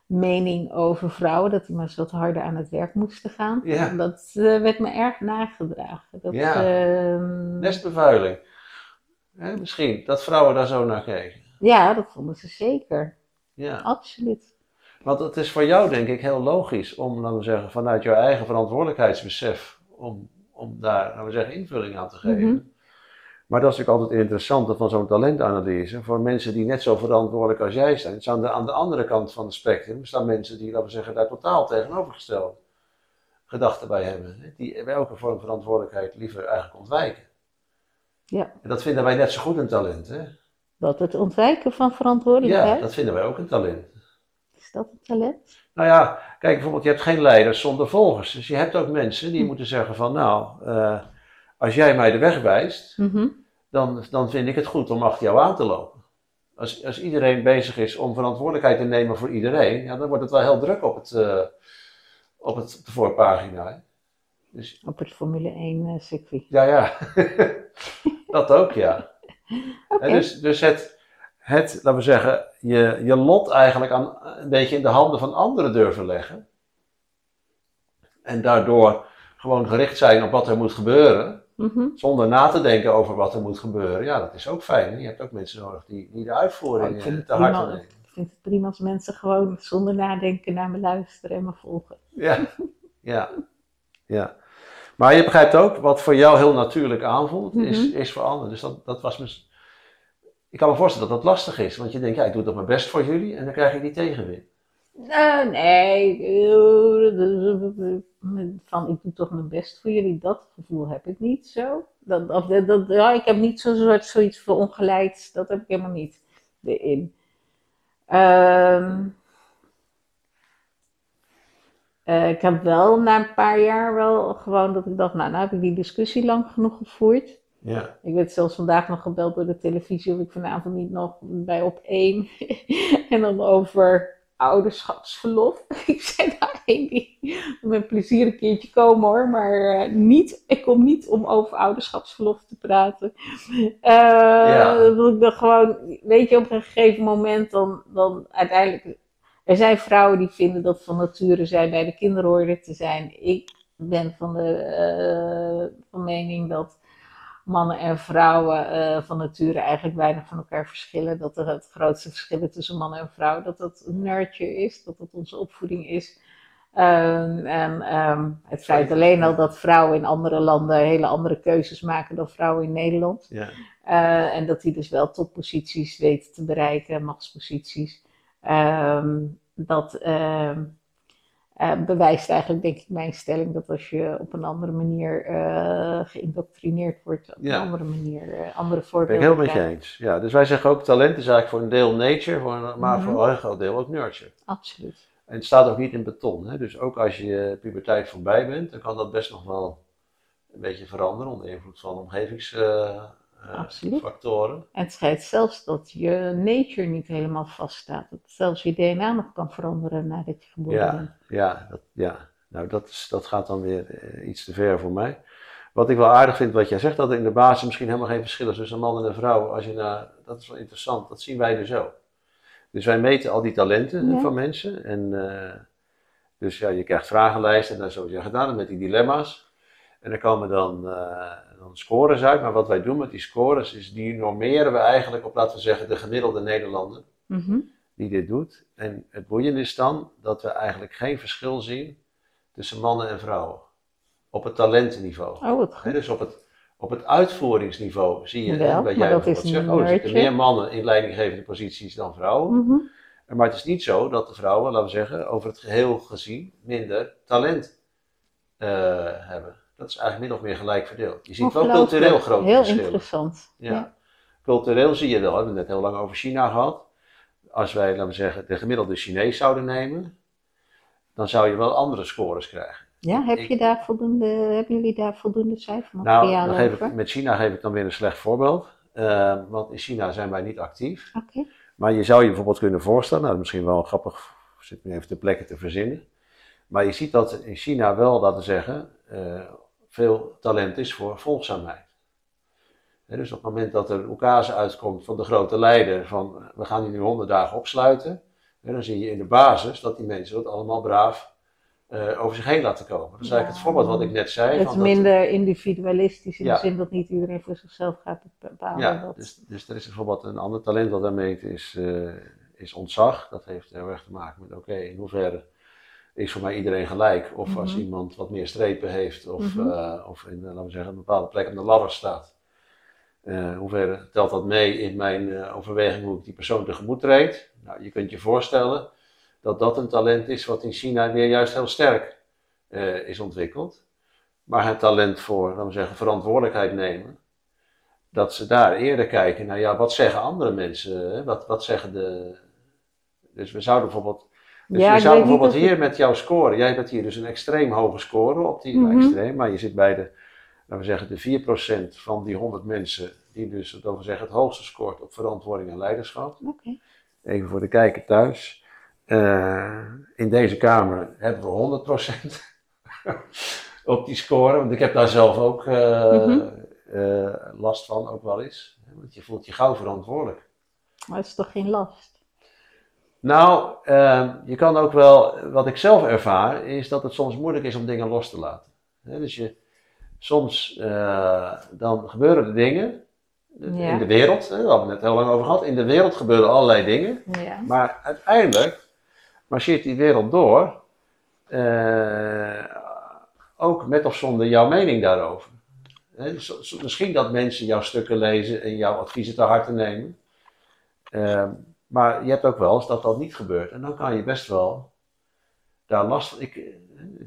mening over vrouwen, dat die maar eens wat harder aan het werk moesten gaan. Ja. Dat eh, werd me erg nagedragen. Dat, Ja. ehm, Nestbevuiling. Hè, misschien, dat vrouwen daar zo naar kijken. ja, dat vonden ze zeker. Ja. Absoluut. Want het is voor jou denk ik heel logisch om, laten we zeggen, vanuit jouw eigen verantwoordelijkheidsbesef, om, om daar, laten we zeggen, invulling aan te geven. Mhm. Maar dat is natuurlijk altijd het interessante van zo'n talentanalyse. Voor mensen die net zo verantwoordelijk als jij zijn. Dus aan de, aan de andere kant van het spectrum staan mensen die, laten we zeggen, daar totaal tegenovergestelde gedachten bij hebben. Die welke vorm verantwoordelijkheid liever eigenlijk ontwijken. Ja. En dat vinden wij net zo goed een talent. Hè? Wat het ontwijken van Ja, verantwoordelijkheid, dat vinden wij ook een talent. is dat een talent? Nou ja, kijk bijvoorbeeld, je hebt geen leiders zonder volgers. Dus je hebt ook mensen die moeten zeggen van, nou, eh, als jij mij de weg wijst, Mhm. dan, dan vind ik het goed om achter jou aan te lopen. Als, als iedereen bezig is om verantwoordelijkheid te nemen voor iedereen, ja, dan wordt het wel heel druk op, het, eh, op, het, op de voorpagina. hè. Dus Op het Formule 1 eh, circuit. ja, ja, dat ook, ja. Dus, dus het, het, laten we zeggen, je, je lot eigenlijk aan, een beetje in de handen van anderen durven leggen. En daardoor gewoon gericht zijn op wat er moet gebeuren, Mhm. zonder na te denken over wat er moet gebeuren. Ja, dat is ook fijn. hè. Je hebt ook mensen nodig die, die de uitvoering Oh, eh, te hard nemen. Ik vind het prima als mensen gewoon zonder nadenken naar me luisteren en me volgen. Ja, ja, ja. Maar je begrijpt ook, wat voor jou heel natuurlijk aanvoelt, is, Mhm. is voor anderen. Dus dat, dat was mis... Ik kan me voorstellen dat dat lastig is, want je denkt, ja, ik doe toch mijn best voor jullie en dan krijg ik die tegenwind. Eh, nee, van ik doe toch mijn best voor jullie, dat gevoel heb ik niet zo. Dat, of, dat, ja, ik heb niet zo'n soort zoiets verongelijks, dat heb ik helemaal niet erin. Eh, ik heb wel na een paar jaar wel gewoon dat ik dacht, nou, nou heb ik die discussie lang genoeg gevoerd. Ja, Ik werd zelfs vandaag nog gebeld door de televisie of ik vanavond niet nog bij op één. en dan over ouderschapsverlof. ik zei nou Amy, met plezier een keertje komen hoor. Maar eh, niet, ik kom niet om over ouderschapsverlof te praten. Eh Ja. Dat ik dan gewoon, weet je, op een gegeven moment dan, dan uiteindelijk... Er zijn vrouwen die vinden dat van nature zij bij de kinderorde te zijn. Ik ben van de eh, van mening dat mannen en vrouwen eh, van nature eigenlijk weinig van elkaar verschillen. Dat er het grootste verschil tussen mannen en vrouw, dat dat nurture is, dat dat onze opvoeding is. Ehm, en ehm, het feit alleen al dat vrouwen in andere landen hele andere keuzes maken dan vrouwen in Nederland. ja. Eh, en dat die dus wel topposities weten te bereiken, machtsposities. Ehm, dat eh, bewijst eigenlijk, denk ik, mijn stelling dat als je op een andere manier eh geïndoctrineerd wordt, op Ja. een andere manier, eh, andere Ben ik voorbeelden heel met je eens. Ja, dus wij zeggen ook, talent is eigenlijk voor een deel nature, voor een, maar Mhm. voor een heel groot deel ook nurture. Absoluut. En het staat ook niet in beton. Hè? Dus ook als je puberteit voorbij bent, dan kan dat best nog wel een beetje veranderen onder invloed van Absoluut. omgevingsfactoren. En het schijnt zelfs dat je nature niet helemaal vaststaat. Dat zelfs je DNA nog kan veranderen nadat je geboren Ja. bent. ja, dat, ja. Nou, dat, is, dat gaat dan weer eh, iets te ver voor mij. Wat ik wel aardig vind wat jij zegt, dat er in de basis misschien helemaal geen verschil is tussen man en een vrouw. Als je naar, dat is wel interessant, dat zien wij dus ook. Dus wij meten al die talenten Ja. van mensen. En, eh, dus ja, je krijgt vragenlijsten en dan zoals je gedaan hebt met die dilemma's. En er komen dan, eh, dan scores uit. Maar wat wij doen met die scores is, die normeren we eigenlijk op, laten we zeggen, de gemiddelde Nederlander Mhm. die dit doet. En het boeiende is dan dat we eigenlijk geen verschil zien tussen mannen en vrouwen. Op het talentenniveau. Oh, wat dus op het, op het uitvoeringsniveau zie je, Wel, hè, maar jij dat is zegt, oh, er zitten meer mannen in leidinggevende posities dan vrouwen. Mhm. Maar het is niet zo dat de vrouwen, laten we zeggen, over het geheel gezien minder talent eh, hebben. Dat is eigenlijk min of meer gelijk verdeeld. Je ziet wel cultureel grote Heel verschillen. interessant. Ja. Ja. Cultureel zie je wel, we hebben het net heel lang over China gehad. Als wij, laten we zeggen, de gemiddelde Chinees zouden nemen, dan zou je wel andere scores krijgen. Ja, heb je daar voldoende, hebben jullie daar voldoende Nou, cijfermateriaal geef ik, met China geef ik dan weer een slecht voorbeeld. Eh, want in China zijn wij niet actief. Oké. Maar je zou je bijvoorbeeld kunnen voorstellen, nou, misschien wel grappig, zit nu even de plekken te verzinnen. Maar je ziet dat in China wel, laten we zeggen, eh, veel talent is voor volgzaamheid. Dus op het moment dat er een oekase uitkomt van de grote leider van we gaan die nu honderd dagen opsluiten, En dan zie je in de basis dat die mensen dat allemaal braaf eh, over zich heen laten komen. Dat is eigenlijk het voorbeeld wat ik net zei. Het is van dat- minder individualistisch in Ja. de zin dat niet iedereen voor zichzelf gaat bepalen. Ja, dus, dus er is bijvoorbeeld een ander talent dat daar meet, is, eh, is ontzag. Dat heeft heel erg te maken met, oké, in hoeverre is voor mij iedereen gelijk? Of als Mhm. iemand wat meer strepen heeft, of, Mhm. eh, of in, eh, laten we zeggen, een bepaalde plek op de ladder staat. Eh hoeverre telt dat mee in mijn overweging hoe ik die persoon tegemoet treed? Nou, je kunt je voorstellen dat dat een talent is wat in China weer juist heel sterk is ontwikkeld. Maar het talent voor, laten we zeggen, verantwoordelijkheid nemen, dat ze daar eerder kijken naar, ja, wat zeggen andere mensen? Hè? Wat, wat zeggen de... Dus we zouden bijvoorbeeld, dus Ja, je zou bijvoorbeeld hier met jouw score, jij hebt hier dus een extreem hoge score op die, Mhm. extreem, maar je zit bij de, laten we zeggen, de 4% van die 100 mensen die dus, laten we zeggen, het hoogste scoort op verantwoording en leiderschap. Even voor de kijker thuis. Eh, in deze kamer hebben we 100% op die score. Want ik heb daar zelf ook eh, Mhm. eh, last van, ook wel eens. Want je voelt je gauw verantwoordelijk. Maar het is toch geen last? Nou, eh, je kan ook wel, wat ik zelf ervaar, is dat het soms moeilijk is om dingen los te laten. Dus je, soms eh, dan gebeuren er dingen Ja. in de wereld, hè, daar hebben we het net heel lang over gehad. In de wereld gebeuren allerlei dingen. Ja. Maar uiteindelijk marcheert die wereld door, eh, ook met of zonder jouw mening daarover. Dus misschien dat mensen jouw stukken lezen en jouw adviezen te harte nemen. Ehm, maar je hebt ook wel eens dat dat niet gebeurt. En dan kan je best wel daar last van. Ik,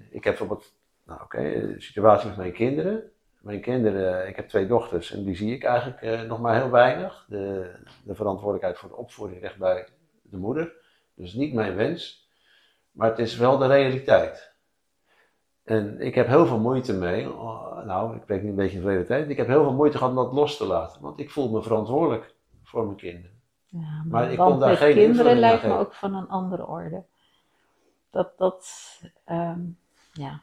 ik heb bijvoorbeeld, nou oké, situatie met mijn kinderen. Mijn kinderen, ik heb twee dochters en die zie ik eigenlijk eh, nog maar heel weinig. De, de verantwoordelijkheid voor de opvoeding ligt bij de moeder. Dus niet mijn wens, maar het is wel de realiteit. En ik heb heel veel moeite mee, oh, nou, ik spreek nu een beetje in verleden tijd, ik heb heel veel moeite gehad om dat los te laten, want ik voel me verantwoordelijk voor mijn kinderen. Ja, Maar ik kon daar geen kinderen lijkt me ook van een andere orde. Dat, dat, ehm, ja.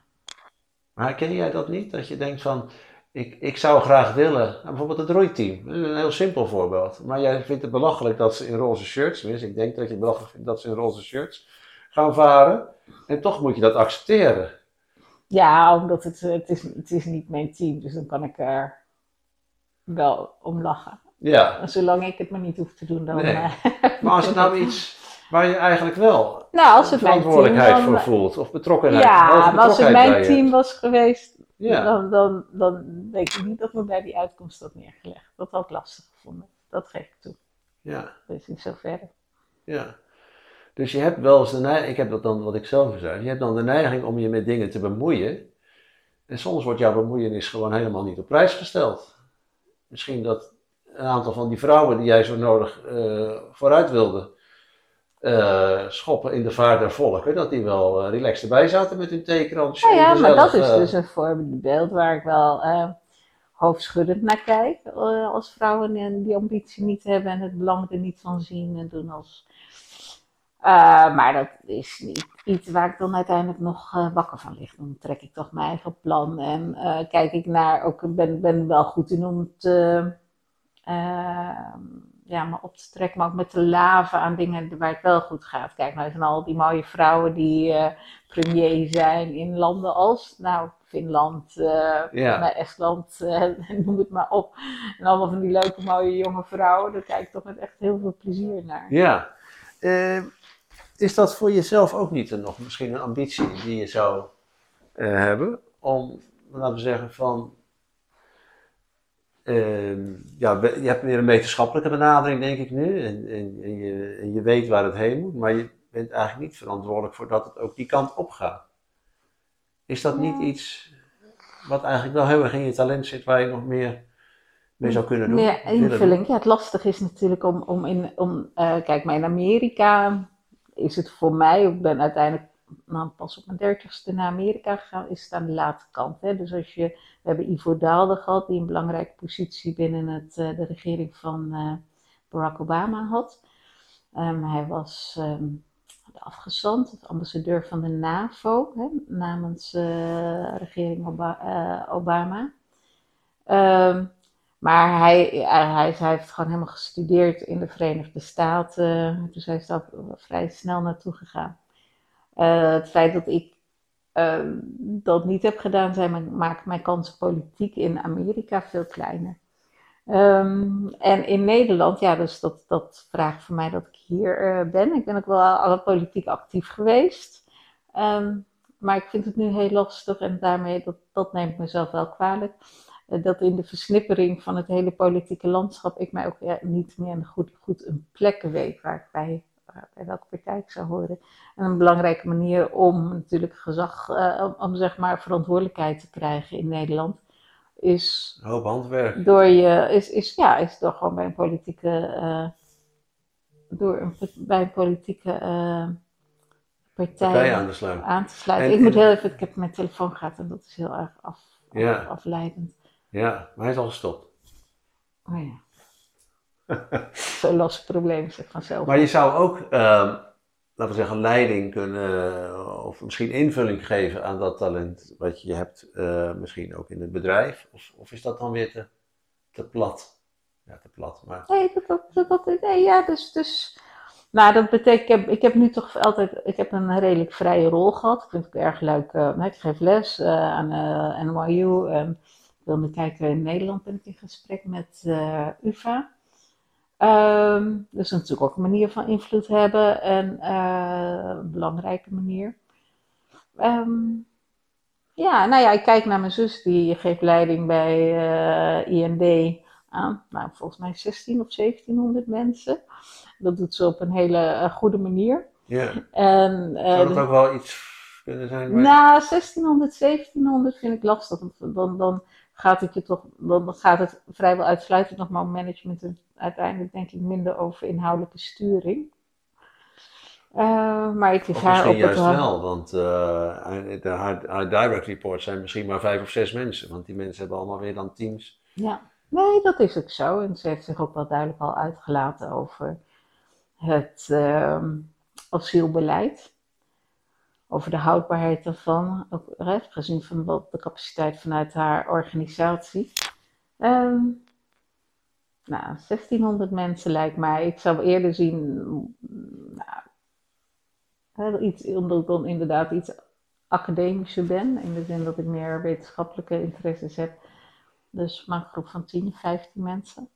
Maar ken jij dat niet? Dat je denkt van, ik, ik zou graag willen, nou, bijvoorbeeld het roeiteam, een heel simpel voorbeeld. Maar jij vindt het belachelijk dat ze in roze shirts, tenminste ik denk dat je het belachelijk vindt dat ze in roze shirts gaan varen. En toch moet je dat accepteren. Ja, omdat het, het, is, het is niet mijn team, dus dan kan ik er wel om lachen. Ja, Zolang ik het maar niet hoef te doen, dan... Nee. eh, maar als het nou iets waar je eigenlijk wel nou, als het verantwoordelijkheid dan... voor voelt, of betrokkenheid, Ja, maar als het mijn team hebt. was geweest, Ja, dan, dan, dan denk ik niet dat me bij die uitkomst had neergelegd. Dat had ik lastig gevonden. Dat geef ik toe. ja, Dat is niet zo verder. ja. Dus je hebt wel eens de neiging, ik heb dat dan wat ik zelf zei, je hebt dan de neiging om je met dingen te bemoeien. En soms wordt jouw bemoeienis gewoon helemaal niet op prijs gesteld. Misschien dat een aantal van die vrouwen die jij zo nodig eh, vooruit wilde eh, schoppen in de vaart der volken, dat die wel eh, relaxed erbij zaten met hun theekrantje. Nou ja, en maar dat is dus een voorbeeld waar ik wel hoofdschuddend naar kijk. als vrouwen en die ambitie niet hebben en het belang er niet van zien en doen als. Maar dat is niet iets waar ik dan uiteindelijk nog wakker van lig. Dan trek ik toch mijn eigen plan en kijk ik naar. Ook ben, ben wel goed in om te. Eh, ja, maar op te trekken, maar ook met te laven aan dingen waar het wel goed gaat. Kijk nou eens naar al die mooie vrouwen die eh, premier zijn in landen als, nou, Finland, eh, Ja. Estland, eh, noem het maar op. En allemaal van die leuke, mooie jonge vrouwen, daar kijk ik toch met echt heel veel plezier naar. Ja. Eh, is dat voor jezelf ook niet een, nog misschien een ambitie die je zou hebben? Om, laten we zeggen, van. Ehm, ja, je hebt weer een wetenschappelijke benadering, denk ik nu. En, en, en, je, en je weet waar het heen moet, maar je bent eigenlijk niet verantwoordelijk voor dat het ook die kant op gaat. Is dat niet iets wat eigenlijk wel heel erg in je talent zit, waar je nog meer mee zou kunnen doen? Meer doen? invulling. Ja, het lastige is natuurlijk om, om in, om, eh, kijk, maar in Amerika is het voor mij, ik ben uiteindelijk nou, pas op mijn dertigste naar Amerika gegaan, is het aan de late kant. Hè? Dus als je, we hebben Ivo Daalde gehad, die een belangrijke positie binnen het, eh, de regering van eh, Barack Obama had. Ehm, hij was ehm, afgezant, ambassadeur van de NAVO, hè, namens eh regering Oba- Obama. Ehm, maar hij, hij, hij heeft gewoon helemaal gestudeerd in de Verenigde Staten. Dus hij is daar vrij snel naartoe gegaan. Eh, het feit dat ik eh, dat niet heb gedaan, zijn, maakt mijn kansen politiek in Amerika veel kleiner. Ehm, en in Nederland, ja, dus dat, dat vraagt voor mij dat ik hier eh, ben. Ik ben ook wel al politiek actief geweest. Ehm, maar ik vind het nu heel lastig en daarmee, dat, dat neemt mezelf wel kwalijk. Uh, dat in de versnippering van het hele politieke landschap ik mij ook niet meer goed, goed een plek weet waar ik bij, bij welke partij ik zou horen. En een belangrijke manier om natuurlijk gezag, uh, om, zeg maar verantwoordelijkheid te krijgen in Nederland is. Een hoop handwerk. Door je, is, is, ja, is door gewoon bij een politieke. Uh, door een, bij een politieke uh, partij, partij aan, te sluiten. Aan te sluiten. En, ik moet heel even, ik heb mijn telefoon gehad en dat is heel erg af, ja. af, afleidend. Ja, maar hij is al gestopt. Oh ja. Zo'n lastig probleem zeg vanzelf. Maar je zou ook, uh, laten we zeggen, leiding kunnen, of misschien invulling geven aan dat talent wat je hebt, uh, misschien ook in het bedrijf? Of, of is dat dan weer te, te plat? Ja, te plat, maar... Nee, dat, dat, dat, nee ja, dus, dus... Nou, dat betekent, ik heb, ik heb nu toch altijd, ik heb een redelijk vrije rol gehad. Ik vind het ook erg leuk. Uh, ik geef les uh, aan uh, NYU. En ik wilde kijken, in Nederland ben ik in gesprek met UvA. Um, dus natuurlijk ook een manier van invloed hebben en uh, een belangrijke manier. Um, ja, nou ja, ik kijk naar mijn zus, die geeft leiding bij uh, IND aan, nou, volgens mij 16 of 1700 mensen. Dat doet ze op een hele uh, goede manier. Ja. En, Zou dat ook wel iets kunnen zijn? Nou, 1600, 1700 vind ik lastig. Dan, dan gaat het je toch, dan gaat het vrijwel uitsluitend nog maar om management en uiteindelijk denk ik minder over inhoudelijke sturing. Uh, maar ik of haar op juist het wel, want uh, de, haar, haar, direct reports zijn misschien maar vijf of zes mensen, want die mensen hebben allemaal weer dan teams. Ja, nee, dat is ook zo. En ze heeft zich ook wel duidelijk al uitgelaten over het uh, asielbeleid. Over de houdbaarheid daarvan, ook gezien van wat de capaciteit vanuit haar organisatie. Um, nou, 1600 mensen lijkt mij. Ik zou eerder zien, nou, iets, omdat ik dan inderdaad iets academischer ben. In de zin dat ik meer wetenschappelijke interesses heb. Dus maar een groep van 10, 15 mensen.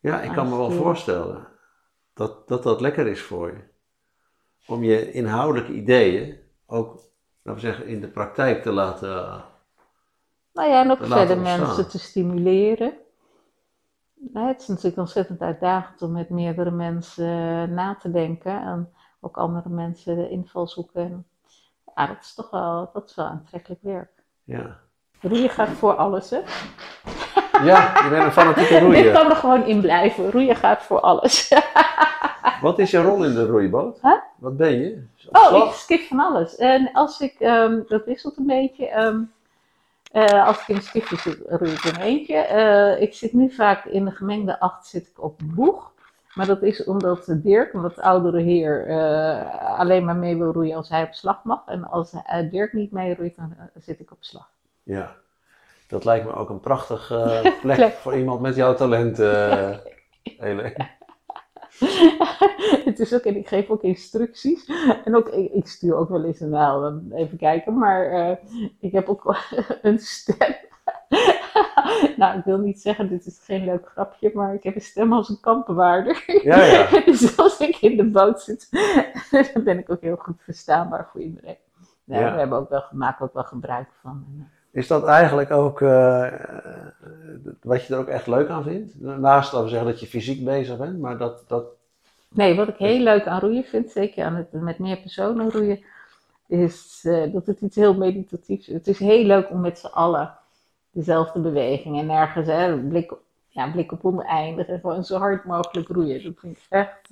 Ja, ik kan me wel voorstellen dat, dat dat lekker is voor je. Om je inhoudelijke ideeën ook, laten we zeggen, in de praktijk te laten. Nou ja, en ook verder mensen te stimuleren. Het is natuurlijk ontzettend uitdagend om met meerdere mensen na te denken en ook andere mensen de invalshoeken. Ja, dat is toch wel, dat is wel aantrekkelijk werk. Ja. Roeien gaat voor alles, hè? Ja, je bent een fanatieke roeier. Dit kan er gewoon in blijven. Roeien gaat voor alles. Wat is je rol in de roeiboot? Huh? Wat ben je? Oh, ik skip van alles. En als ik, um, dat wisselt een beetje. Um, uh, als ik in een skipje zit, roei ik in eentje. Uh, ik zit nu vaak in de gemengde acht zit ik op boeg. Maar dat is omdat Dirk, een wat oudere heer, uh, alleen maar mee wil roeien als hij op slag mag. En als Dirk niet mee roeit, dan zit ik op slag. Ja, dat lijkt me ook een prachtige plek, plek. voor iemand met jouw talent, Hele. het is ook, en ik geef ook instructies. En ook, ik, ik stuur ook wel eens een nou, even kijken, maar uh, ik heb ook een stem. nou, ik wil niet zeggen, dit is geen leuk grapje, maar ik heb een stem als een kampenwaarder. Ja, ja. dus als ik in de boot zit, dan ben ik ook heel goed verstaanbaar voor iedereen. Nou, ja. We hebben ook wel, maken ook wel gebruik van. Is dat eigenlijk ook uh, wat je er ook echt leuk aan vindt? Naast dat we zeggen dat je fysiek bezig bent, maar dat. dat... Nee, wat ik heel leuk aan roeien vind, zeker aan het met meer personen roeien, is uh, dat het iets heel meditatiefs is. Het is heel leuk om met z'n allen dezelfde beweging en nergens hè, blik, ja, blik op oneindig en gewoon zo hard mogelijk roeien. Dat vind ik echt.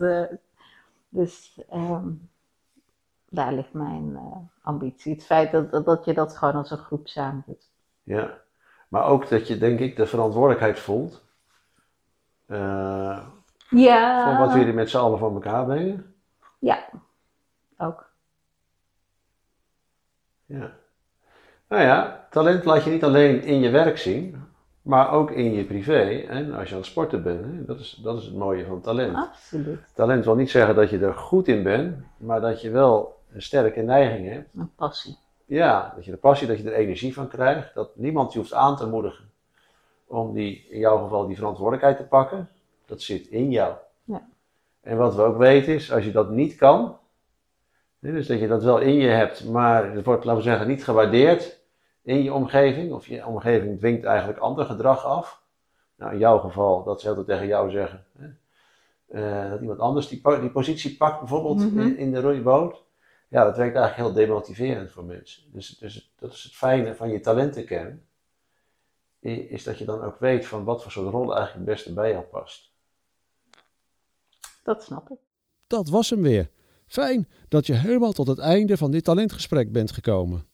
dus. Um, daar ligt mijn uh, ambitie. Het feit dat, dat, je dat gewoon als een groep samen doet. Ja, maar ook dat je denk ik de verantwoordelijkheid voelt. Uh, ja. Voor wat jullie met z'n allen voor elkaar brengen. Ja, ook. Ja. Nou ja, talent laat je niet alleen in je werk zien, Maar ook in je privé en als je aan het sporten bent. Hè? Dat, is, dat is het mooie van talent. Absoluut. Talent wil niet zeggen dat je er goed in bent, maar dat je wel sterke neiging hebt. Een passie. Ja, dat je de passie, dat je er energie van krijgt. Dat niemand je hoeft aan te moedigen om die, in jouw geval die verantwoordelijkheid te pakken. Dat zit in jou. Ja. En wat we ook weten is, als je dat niet kan, dus dat je dat wel in je hebt, maar het wordt, laten we zeggen, niet gewaardeerd in je omgeving, of je omgeving dwingt eigenlijk ander gedrag af. Nou, in jouw geval, dat ze altijd tegen jou zeggen, hè, eh, dat iemand anders die, die positie pakt, bijvoorbeeld Mhm. in, in de roeiboot. Ja, dat werkt eigenlijk heel demotiverend voor mensen. Dus, dus dat is het fijne van je talentenkern. Is dat je dan ook weet van wat voor soort rol eigenlijk het beste bij jou past. Dat snap ik. Dat was hem weer. Fijn dat je helemaal tot het einde van dit talentgesprek bent gekomen.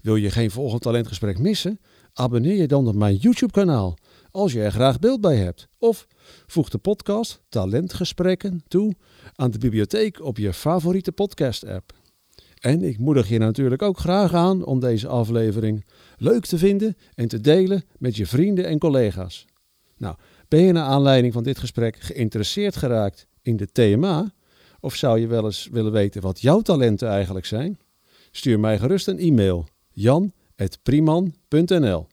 Wil je geen volgend talentgesprek missen? Abonneer je dan op mijn YouTube-kanaal als je er graag beeld bij hebt. Of voeg de podcast Talentgesprekken toe aan de bibliotheek op je favoriete podcast-app. En ik moedig je natuurlijk ook graag aan om deze aflevering leuk te vinden en te delen met je vrienden en collega's. Nou, ben je naar aanleiding van dit gesprek geïnteresseerd geraakt in de TMA? Of zou je wel eens willen weten wat jouw talenten eigenlijk zijn? Stuur mij gerust een e-mail jan.priman.nl